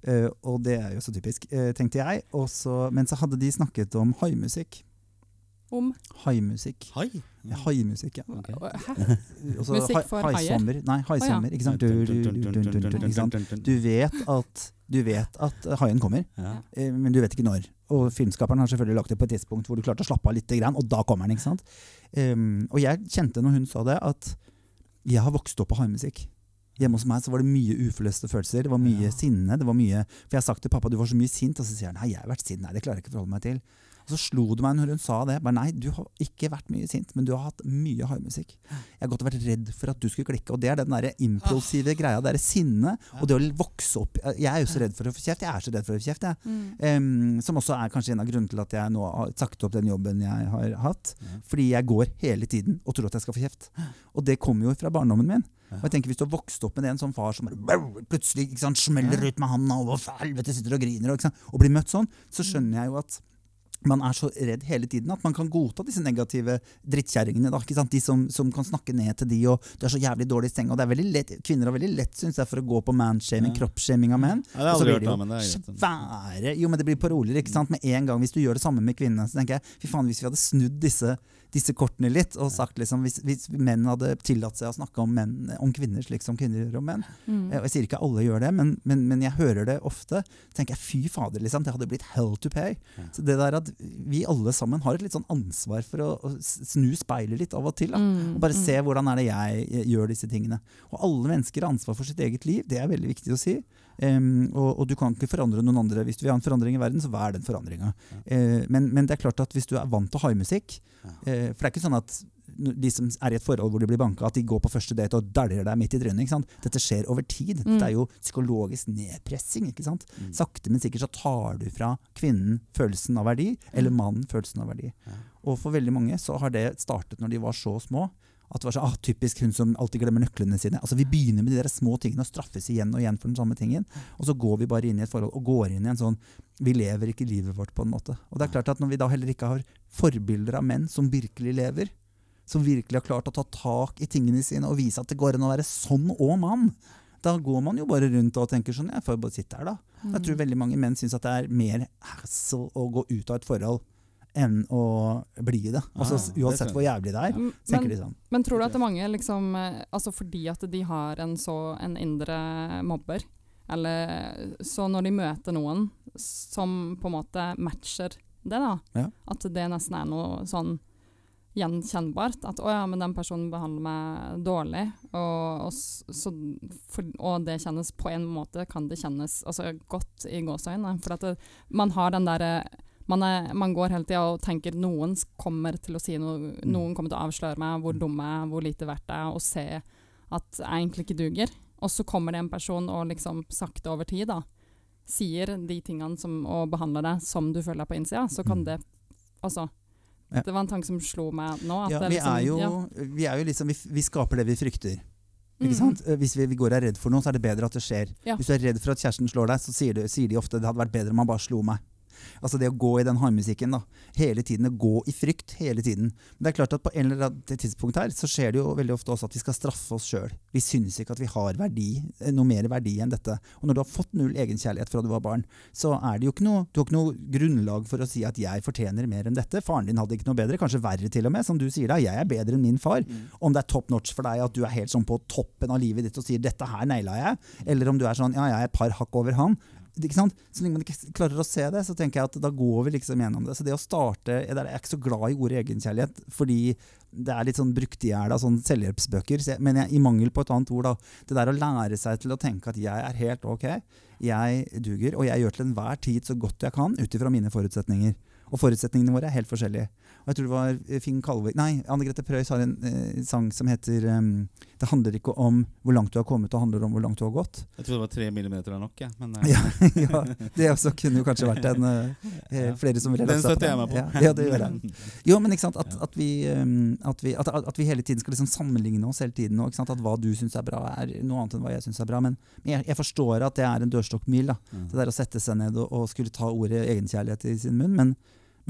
Uh, og det er jo så typisk, uh, tenkte jeg. Også, men så hadde de snakket om haimusikk. Om Haimusikk. Hai. Ja, Haimusikk, ja. Okay. Hæ? Altså, Musikk for haier? haisommer. Nei, haisommer. Ikke sant? Du, du, du, du, du, du, ikke sant? du vet at, du vet at eh, haien kommer, Ja. eh, men du vet ikke når. Og filmskaperen har selvfølgelig lagt det på et tidspunkt hvor du klarte å slappe av litt, og da kommer den. ikke sant? Um, og jeg kjente når hun sa det, at jeg har vokst opp på haimusikk. Hjemme hos meg så var det mye uforløste følelser. Det var mye Ja. sinne. det var mye, For jeg har sagt til pappa du var så mye sint, og så sier han nei, jeg har vært sint. Nei, det klarer jeg ikke å forholde meg til. Og så slo det meg når hun sa det. Bare, nei, du har ikke vært mye sint, men du har hatt mye hardmusikk. Jeg har godt vært redd for at du skulle klikke. Og det er den der impulsive greia, det er sinnet, og det å vokse opp Jeg er jo så redd for å få kjeft. Jeg er så redd for å få kjeft, jeg. Mm. Em, som også er kanskje en av grunnene til at jeg nå har sagt opp den jobben jeg har hatt. Fordi jeg går hele tiden og tror at jeg skal få kjeft. Og det kommer jo fra barndommen min. Ja. Og jeg tenker Hvis du har vokst opp med en sånn far som plutselig sant, smeller ut med handa og helvete sitter og griner, og, og blir møtt sånn, så skjønner jeg jo at man er så redd hele tiden at man kan godta disse negative drittkjerringene. De som, som kan snakke ned til de, og du er så jævlig dårlig i senga. og det er veldig lett, Kvinner har veldig lett synes jeg, for å gå på manshaming, Ja. kroppsshaming av menn. Ja, det har aldri hørt om, men det er greit. svære Jo, men det blir paroler, ikke sant. Med en gang hvis du gjør det samme med kvinnene, så tenker jeg fy faen, hvis vi hadde snudd disse, disse kortene litt, og sagt liksom hvis, hvis menn hadde tillatt seg å snakke om, menn, om kvinner slik som kvinner gjør om menn Mm. Eh, Jeg sier ikke alle gjør det, men, men, men jeg hører det ofte. Tenker jeg fy fader, liksom, det hadde blitt hell to pay. Ja. Så det der at vi alle sammen har et litt sånn ansvar for å, å snu speilet litt av og til. da. Mm, Og bare mm. se hvordan er det jeg eh, gjør disse tingene. Og alle mennesker har ansvar for sitt eget liv, det er veldig viktig å si. Em, og, og du kan ikke forandre noen andre. Hvis du vil ha en forandring i verden, så vær den forandringa. Eh, men, men det er klart at hvis du er vant til haimusikk Ja. uh, For det er ikke sånn at de som er i et forhold hvor de blir banka, at de går på første date og dæljer deg midt i trynet. Dette skjer over tid. Mm. Det er jo psykologisk nedpressing. ikke sant? Mm. Sakte, men sikkert så tar du fra kvinnen følelsen av verdi, eller mannen følelsen av verdi. Ja. Og for veldig mange så har det startet når de var så små. At det var så, ah, Typisk hun som alltid glemmer nøklene sine. Altså Vi begynner med de der små tingene og straffes igjen og igjen for den samme tingen. Og så går vi bare inn i et forhold og går inn i en sånn Vi lever ikke livet vårt på en måte. Og det er klart at Når vi da heller ikke har forbilder av menn som virkelig lever, som virkelig har klart å ta tak i tingene sine og vise at det går an å være sånn og mann, da går man jo bare rundt og tenker sånn Jeg får bare sitte her, da. Mm. Jeg tror veldig mange menn syns at det er mer hassle å gå ut av et forhold enn å bli det. Altså Ah, Uansett det hvor jævlig det er, Mm, tenker men, de sånn. men tror du at det er mange liksom eh, Altså fordi at de har en så en indre mobber, eller så når de møter noen som på en måte matcher det, da, Ja. at det nesten er noe sånn gjenkjennbart. At 'å ja, men den personen behandler meg dårlig', og, og, så, for, og det kjennes på en måte kan det kjennes altså, godt i gåseøynene. For at det, man har den derre man, er, man går hele tida og tenker noen kommer til å si noe, noen kommer til å avsløre meg hvor dum jeg er, hvor lite verdt jeg er, og se at jeg egentlig ikke duger. Og så kommer det en person og liksom sakte over tid da, sier de tingene som, og behandler deg som du føler deg på innsida, så kan Mm. det altså Ja. Det var en tanke som slo meg nå. Ja, det vi, liksom, er jo, ja. vi er jo liksom vi, vi skaper det vi frykter. Eh, Hvis vi, vi går og er redd for noe, så er det bedre at det skjer. Ja. Hvis du er redd for at kjæresten slår deg, så sier, du, sier de ofte det hadde vært bedre om han bare slo meg. Altså det å gå i den harmmusikken. hele tiden, å gå i frykt hele tiden. Men det er klart at på en eller annet tidspunkt her, så skjer det jo veldig ofte også at vi skal straffe oss sjøl. Vi syns ikke at vi har verdi, eh, noe mer verdi enn dette. Og når du har fått null egenkjærlighet fra du var barn, så er det jo ikke noe, du har ikke noe grunnlag for å si at jeg fortjener mer enn dette. Faren din hadde ikke noe bedre, kanskje verre til og med. Som du sier da, jeg er bedre enn min far. Om det er top notch for deg at du er helt sånn på toppen av livet ditt og sier 'dette her naila jeg', eller om du er sånn 'ja, jeg er et par hakk over han'. Ikke sant? Så lenge man ikke klarer å se det, så tenker jeg at da går vi liksom gjennom det. Så det å starte Jeg er ikke så glad i ordet egenkjærlighet, fordi det er litt sånn brukt i hjel av sånn selvhjelpsbøker. Så jeg- Men jeg, i mangel på et annet ord, da. Det der å lære seg til å tenke at jeg er helt ok, jeg duger, og jeg gjør til enhver tid så godt jeg kan ut ifra mine forutsetninger. Og forutsetningene våre er helt forskjellige. Og jeg tror det var eh, Finn Kalvik Nei, Anne Grete Preus har en eh, sang som heter um, Det handler ikke om hvor langt du har kommet, det handler om hvor langt du har gått. Jeg trodde det var tre millimeter er nok, jeg. Men Uh, Ja, ja, det også kunne jo kanskje vært en eh, flere som ville Den lagt seg støtter jeg meg på. Ja, ja, det gjør jeg. Jo, men ikke sant, at, at, vi, um, at, vi, at, at vi hele tiden skal liksom sammenligne oss hele tiden. Og, at hva du syns er bra, er noe annet enn hva jeg syns er bra. Men, men jeg, jeg forstår at det er en dørstokkmil. da, Det der å sette seg ned og, og skulle ta ordet egenkjærlighet i sin munn. Men,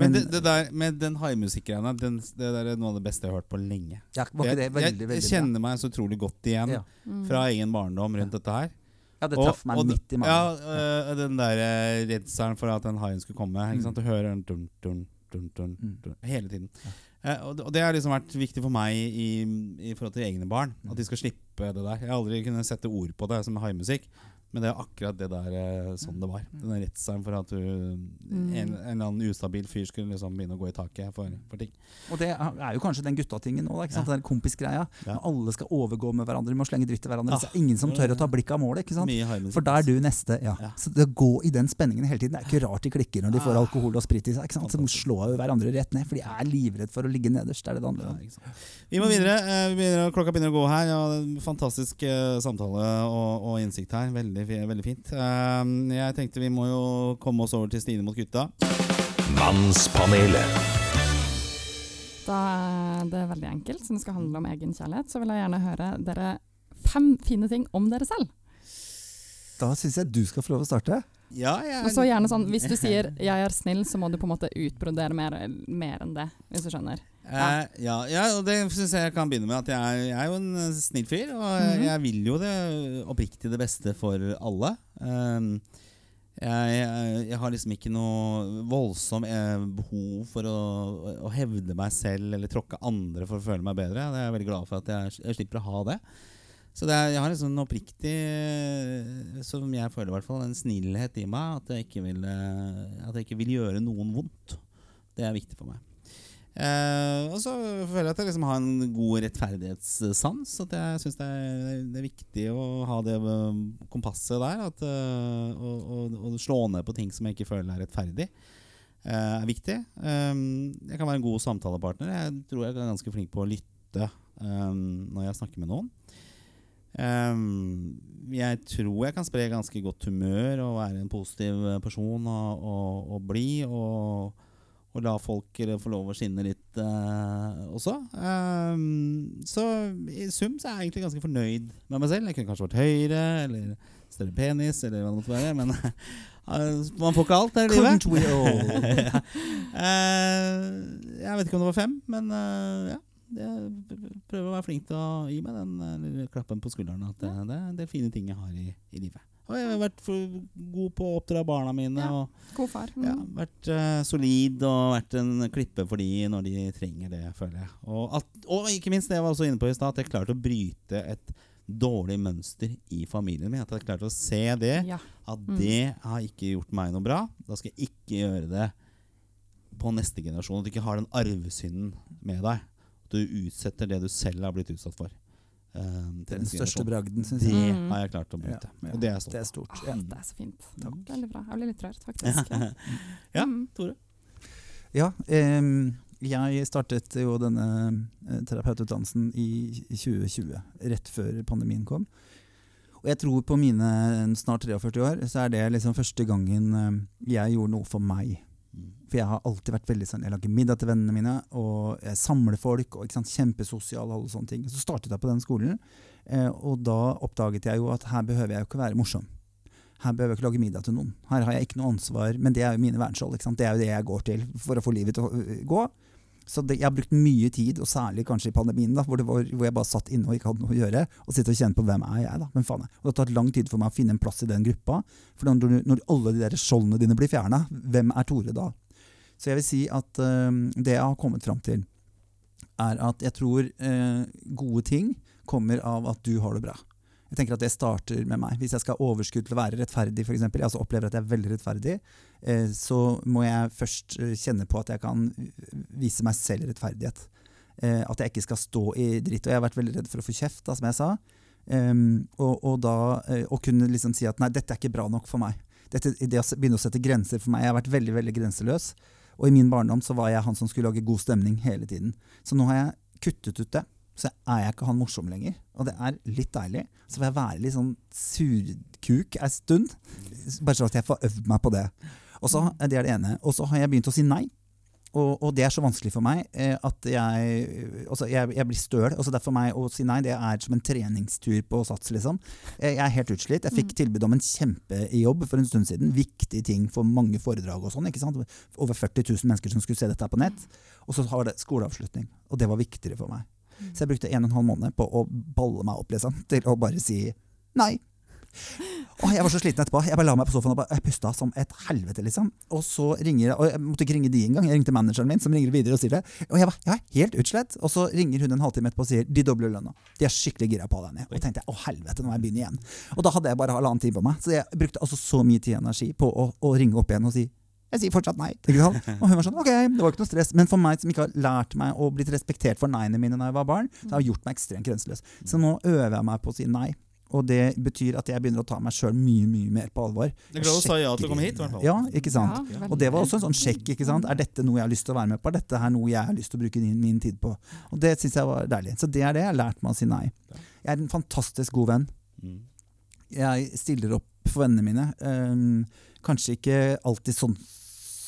Men men det, det der med den haimusikk-greia, det der er noe av det beste jeg har hørt på lenge. ja, var ikke det jeg, veldig, jeg, veldig jeg kjenner meg så utrolig godt igjen Ja. Mm. fra egen barndom rundt dette her. Ja, det traff meg og midt i magen. Ja, øh, den der øh, redselen for at den haien skulle komme. Ikke Mm. sant? Du hører den dun, dun, dun, dun, Mm. dun, hele tiden. Eh, og, det, og det har liksom vært viktig for meg i, i forhold til egne barn. Mm. At de skal slippe det der. Jeg har aldri kunnet sette ord på det som haimusikk. Men det er akkurat det der eh, sånn det var. Den der redselen for at du, en, en eller annen ustabil fyr skulle liksom begynne å gå i taket for, for ting. Og det er jo kanskje den guttatingen sant? Ja. Den kompisgreia. Ja. Alle skal overgå med hverandre, må slenge dritt til hverandre. Ja. Så ingen som tør å ta blikket av målet. ikke sant? For da er du neste. ja. Så det å gå i den spenningen hele tiden, det er ikke rart de klikker når de får Ah. alkohol og sprit i seg. ikke sant? Så de slår jo hverandre rett ned, for de er livredd for å ligge nederst. Det er det det handler Ja, om. Vi må videre. eh, Vi begynner, klokka begynner å gå her. Er fantastisk eh, samtale og, og innsikt her. Veldig, fi- veldig fint. Eh, jeg tenkte vi må jo komme oss over til Stine mot gutta. Mannspanelet. Da er det veldig enkelt, siden det skal handle om egen kjærlighet, så vil jeg gjerne høre dere fem fine ting om dere selv. Da syns jeg du skal få lov å starte. Ja, jeg Og så gjerne sånn, Hvis du sier 'jeg er snill', så må du på en måte utbrodere mer, mer enn det. Hvis du skjønner. Eh, ja, ja, og det syns jeg jeg kan begynne med. At jeg jeg er jo en eh, snill fyr, og Mhm. jeg vil jo det oppriktig det beste for alle. Um, jeg, jeg, jeg har liksom ikke noe voldsom eh, behov for å, å hevde meg selv eller tråkke andre for å føle meg bedre. Det er jeg veldig glad for at jeg, jeg slipper å ha det. Så det er, jeg har en sånn oppriktig, eh, som jeg føler i hvert fall, en snillhet i meg. At jeg ikke vil, at jeg ikke vil gjøre noen vondt. Det er viktig for meg. Eh, og så føler jeg at jeg liksom har en god rettferdighetssans. At jeg syns det, det er viktig å ha det eh, kompasset der. At, uh, å, og, og, slå ned på ting som jeg ikke føler er rettferdig, uh, er viktig. Um, jeg kan være en god samtalepartner. Jeg tror jeg er ganske flink på å lytte um, når jeg snakker med noen. Um, jeg tror jeg kan spre ganske godt humør og være en positiv person og, og, og blid. Og, og la folk eh, få lov å skinne litt eh, også. Um, så i sum så er jeg egentlig ganske fornøyd med meg selv. Jeg kunne kanskje vært høyere eller større penis eller hva det måtte være. Men uh, man får ikke alt her i livet. We all? uh, jeg vet ikke om det var fem, men uh, ja. Jeg prøver å være flink til å gi meg den eh, lille klappen på skulderen. At det, det er en del fine ting jeg har i, i livet. Og jeg har vært god på å oppdra barna mine. Ja. Og God far. Mm. ja, vært uh, solid og vært en klippe for de når de trenger det, føler jeg. Og, at, og ikke minst det jeg var også inne på i stad, at jeg klarte å bryte et dårlig mønster i familien min. At jeg klarte å se det. Ja. At Mm. det har ikke gjort meg noe bra. Da skal jeg ikke gjøre det på neste generasjon. At du ikke har den arvesynden med deg. At du utsetter det du selv har blitt utsatt for. Um, Den største bragden, syns jeg. Det har jeg klart å bryte. Ja, ja. Og det er stort. Det er stort. Ah, det er så fint. Takk. Veldig bra. Jeg blir litt rørt, faktisk. Ja. Ja, Mm. Tore? Ja, um, jeg startet jo denne eh, terapeututdannelsen i 2020, rett før pandemien kom. Og jeg tror på mine snart 43 år, så er det liksom første gangen eh, jeg gjorde noe for meg. For jeg har alltid vært veldig sånn Jeg lager middag til vennene mine, og jeg samler folk. og sant, Kjempesosial og alle sånne ting. Så startet jeg på den skolen, eh, og da oppdaget jeg jo at her behøver jeg jo ikke være morsom. Her behøver jeg ikke lage middag til noen. Her har jeg ikke noe ansvar, men det er jo mine vernskjold. Det er jo det jeg går til for å få livet til å øh, gå. Så det, jeg har brukt mye tid, og særlig kanskje i pandemien, da, hvor, var, hvor jeg bare satt inne og ikke hadde noe å gjøre, og sitte og kjenne på hvem er jeg da, hvem faen er? Og Det har tatt lang tid for meg å finne en plass i den gruppa. For når, når alle de der skjoldene dine blir fjerna, hvem er Tore da? Så jeg vil si at øhm, det jeg har kommet fram til, er at jeg tror øh, gode ting kommer av at du har det bra. Jeg tenker at det starter med meg. Hvis jeg skal ha overskudd til å være rettferdig, eksempel, jeg altså opplever at jeg er veldig rettferdig, eh, så må jeg først eh, kjenne på at jeg kan vise meg selv rettferdighet. Eh, at jeg ikke skal stå i dritt. Og jeg har vært veldig redd for å få kjeft, da, som jeg sa. Ehm, og, og da eh, å kunne liksom si at nei, dette er ikke bra nok for meg. Dette, det å begynne å sette grenser for meg. Jeg har vært veldig veldig grenseløs. Og i min barndom så var jeg han som skulle lage god stemning hele tiden. Så nå har jeg kuttet ut det. Så er jeg ikke han morsom lenger. Og det er litt deilig. Så får jeg være litt sånn surkuk ei stund. Bare så at jeg får øvd meg på det. Og så, Det er det ene. Og så har jeg begynt å si nei. Og, og det er så vanskelig for meg eh, at jeg, altså jeg, jeg blir støl. Altså det er for meg å si nei det er som en treningstur på Sats. liksom. Eh, Jeg er helt utslitt. Jeg fikk tilbud om en kjempejobb for en stund siden. Viktig ting for mange foredrag og sånn. Over 40 000 mennesker som skulle se dette her på nett. Og så var det skoleavslutning. Og det var viktigere for meg. Så jeg brukte en og en halv måned på å balle meg opp liksom, til å bare si nei. Og jeg var så sliten etterpå. Jeg bare la meg på sofaen og bare, jeg pusta som et helvete. liksom. Og så ringer Og jeg måtte ikke ringe de engang. Jeg ringte manageren min, som ringer videre og sier det. Og jeg var, jeg var helt utslett. Og så ringer hun en halvtime etterpå og sier de dobler lønna. De er skikkelig gira på deg. Og jeg tenkte å helvete, nå må jeg begynne igjen. Og da hadde jeg bare halvannen time på meg. Så jeg brukte altså så mye tid og energi på å, å ringe opp igjen og si jeg sier fortsatt nei. Og hun var sånn, ok, det var ikke noe stress. Men for meg som ikke har lært meg og blitt respektert for nei-ene mine da jeg var barn, så har jeg gjort meg ekstremt grenseløs. Så nå øver jeg meg på å si nei. Og det betyr at jeg begynner å ta meg sjøl mye mye mer på alvor. Det er glad du sa ja til å komme hit, i hvert fall. Ja, ikke sant? Ja, Og det var også en sånn sjekk. ikke sant? Er dette noe jeg har lyst til å være med på? Er dette her noe jeg har lyst til å bruke min, min tid på? Og det syns jeg var deilig. Så det er det jeg har lært meg å si nei. Jeg er en fantastisk god venn. Mm. Jeg stiller opp for vennene mine. Um, kanskje ikke alltid sånn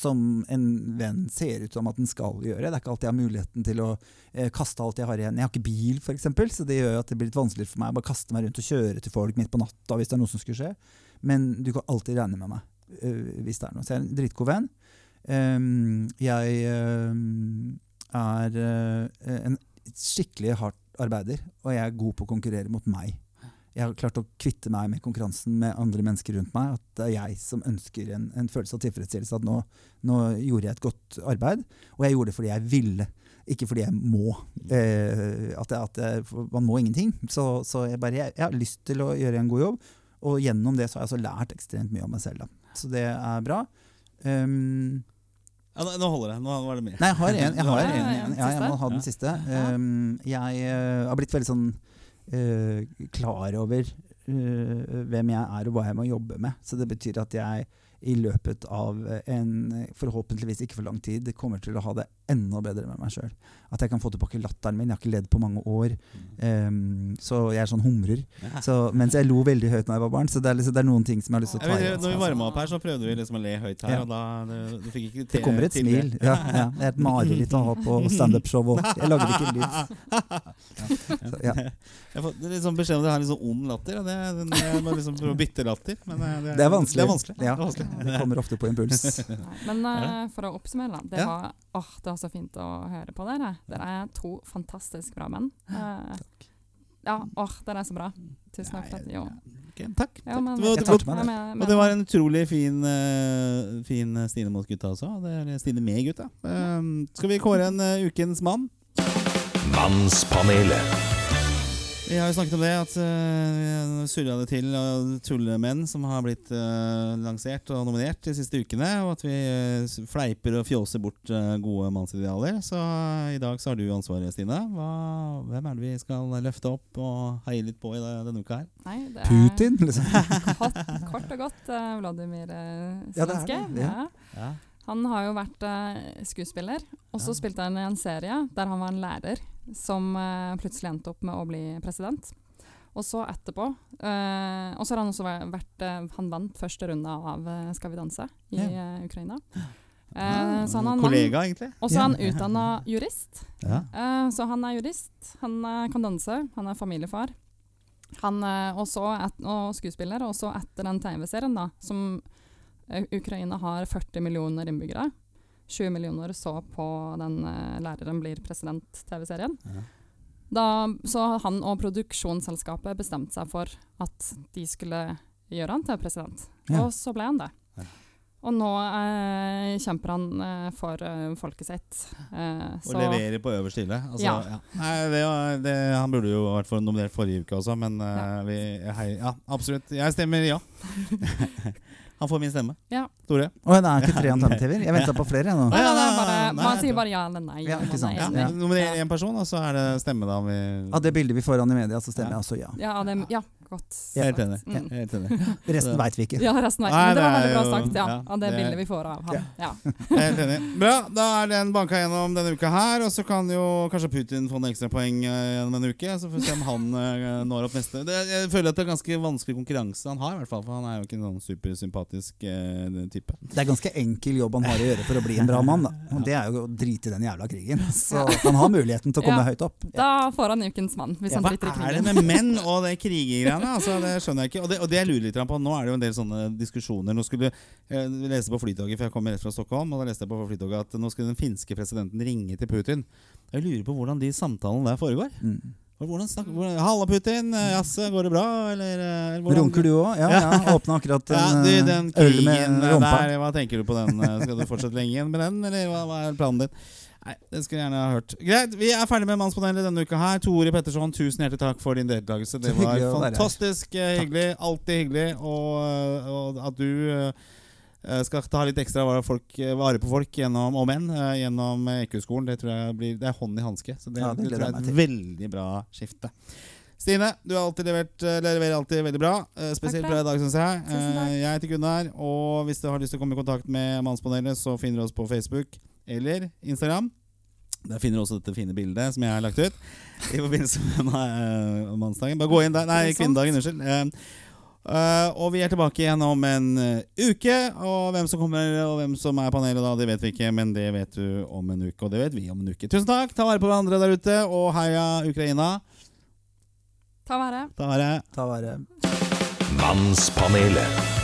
som en venn ser ut som at den skal gjøre. Det er ikke alltid jeg har muligheten til å eh, kaste alt jeg har igjen. Jeg har ikke bil, f.eks., så det gjør at det blir litt vanskeligere for meg å bare kaste meg rundt og kjøre til folk midt på natta hvis det er noe som skulle skje. Men du kan alltid regne med meg uh, hvis det er noe. Så jeg er en dritgod venn. Um, jeg uh, er uh, en skikkelig hardt arbeider, og jeg er god på å konkurrere mot meg. Jeg har klart å kvitte meg med konkurransen med andre mennesker rundt meg. At det er jeg som ønsker en, en følelse av tilfredsstillelse. At nå, nå gjorde jeg et godt arbeid, og jeg gjorde det fordi jeg ville. Ikke fordi jeg må. Eh, at jeg, at jeg, man må ingenting. Så, så jeg, bare, jeg, jeg har lyst til å gjøre en god jobb, og gjennom det så har jeg altså lært ekstremt mye om meg selv. Da. Så det er bra. Um, Ja, nå- holder det. Nå var det mer. Nei, jeg har en. Jeg, har en, ja, ja, en. Ja, jeg må ha den siste. Um, jeg uh, har blitt veldig sånn eh, klar over uh, hvem jeg er og hva jeg må jobbe med. Så det betyr at jeg i løpet av en forhåpentligvis ikke for lang tid kommer til å ha det enda bedre med meg sjøl. At jeg kan få tilbake latteren min. Jeg har ikke ledd på mange år. Um, så jeg er sånn humrer. Så, mens jeg lo veldig høyt da jeg var barn. Så det er, liksom, det er noen ting som jeg har lyst til å ta igjen. når vi varma opp her, så prøvde vi liksom å le høyt her, Ja. og da det, du fikk ikke Det kommer et til det. smil. Ja, ja. Det er et mareritt å ha på standup-show. Jeg lager ikke lyd. Så, ja. Jeg får det liksom beskjed om at jeg har litt sånn ond latter. Og det, det, jeg må liksom prøve å bytte latter. Men det, Det er vanskelig. Det er vanskelig. Ja. Det er kommer ofte på impuls. Men uh, for å oppsummere. Det, var, oh, det var så fint å høre på dere. Dere er to fantastisk bra menn. Takk. ja, åh, dere er så bra. Tusen takk for at Jo. Okay, takk. Ja, men- det var, det meg det. men- og det var en utrolig fin, uh, fin Stine mot gutta også. Det er Stine med gutta. Um, skal vi kåre en uh, ukens mann? Mannspanelet. Vi har jo snakket om det, at uh, surra det til uh, tullemenn som har blitt uh, lansert og nominert de siste ukene, og at vi uh, fleiper og fjåser bort uh, gode mannsidealer. Så eh, i dag så har du ansvaret, Stine. Hva, hvem er det vi skal løfte opp og heie litt på i det, denne uka her? Nei, det er Putin, liksom. Kort, kort og godt uh, Vladimir uh, Ja, det er Zelenskyj. det, ja. Ja. Han har jo vært eh, skuespiller, og så Ja. spilte han i en serie der han var en lærer som eh, plutselig endte opp med å bli president. Og så etterpå eh, Og så har han også vært eh, Han vant første runde av eh, Skal vi danse i Ja. eh, Ukraina. Eh, så han er mann. Kollega, egentlig. Og så er han utdanna jurist. Ja. Så han er jurist, han kan danse, han er familiefar. Han også et, og skuespiller, og så etter den TV-serien, da, som Ukraina har 40 millioner innbyggere. 20 millioner så på den uh, 'Læreren blir president'-TV-serien. Ja. Da, så han og produksjonsselskapet bestemte seg for at de skulle gjøre han til president. Ja. Og så ble han det. Ja. Og nå eh, kjemper han eh, for uh, folket sitt. Eh, Og så- leverer på øverste hylle. Altså, Ja. ja. Nei, det, det, han burde jo vært for nominert forrige uke også, men uh, Ja. vi, hei, ja, absolutt. Jeg stemmer ja. han får min stemme. Ja. Tore. Å, det er ikke tre alternativer? Jeg venta på flere. jeg, nå. Nei, nei, bare, nei, man sier bare ja eller nei. Ja, ikke sant. Ja, Nummer én person, og så er det stemme, da. Vi, Av det bildet vi får an i media, så stemmer Ja. jeg også ja. Ja, det, ja godt. Helt enig. Mm. Helt enig. Resten veit vi ikke. Ja, resten vet Nei, Men det var veldig bra sagt, ja. ja, Av det det- bildet vi får av han. Ja. Helt enig. Bra, da er den banka gjennom denne uka her. Og så kan jo kanskje Putin få noen ekstrapoeng uh, gjennom en uke. Så får vi se om han eh, når opp neste. Det, jeg føler at det er ganske vanskelig konkurranse han har, i hvert fall. For han er jo ikke en sånn supersympatisk eh, type. Det er ganske enkel jobb han har å gjøre for å bli en bra mann. Da. Og det er jo å drite i den jævla krigen. Så han har muligheten til å komme Ja. høyt opp. Da får han ukens mann, hvis Ja, han hva driter i er det med menn og det krigergreiene? Altså, det skjønner jeg ikke. Og det, og det jeg lurer litt på, nå er det jo en del sånne diskusjoner. Nå skulle Jeg leste på Flytoget, for jeg kommer rett fra Stockholm, og da leste jeg på Flytoget at nå skulle den finske presidenten ringe til Putin. Jeg lurer på hvordan de samtalene der foregår. Mm. Hvordan snakker, hvordan, Halla, Putin. eh, Jaså, går det bra? Eller, eh, hvordan- Runker du òg? Ja, ja. Åpna akkurat Ja, du, eh, den øl med rumpa. der, hva tenker du på den? Eh, Skal du fortsette lenge igjen med den, eller hva, hva er planen din? Nei, det skulle jeg gjerne ha hørt. Greit, vi er ferdig med Mannspanelet denne uka her. Tore Petterson, tusen hjertelig takk for din deltakelse. Det var fantastisk eh, hyggelig. Alltid hyggelig. Og, og at du eh, skal ta litt ekstra vare, eh, på folk gjennom, og menn gjennom gjennom Ekeskolen. Det tror jeg blir Det er hånd i hanske. Så det, Ja, det det, tror jeg er et veldig bra skifte. Stine, du har alltid levert, eh, leverer alltid veldig bra. eh, Spesielt bra i dag, syns jeg. Eh, Jeg heter Gunnar, og hvis du har lyst til å komme i kontakt med Mannspanelet, så finner du oss på Facebook eller Instagram. Der finner du også dette fine bildet som jeg har lagt ut i forbindelse med eh, mannsdagen. Bare gå inn der. Nei, kvinnedagen. Unnskyld. Uh, eh, og vi er tilbake igjen om en uke. Og hvem som kommer og hvem som er panelet da, det vet vi ikke, men det vet du om en uke. Og det vet vi om en uke. Tusen takk. Ta vare på hverandre der ute, og heia Ukraina. Ta vare. Ta vare. Ta vare. Mannspanelet.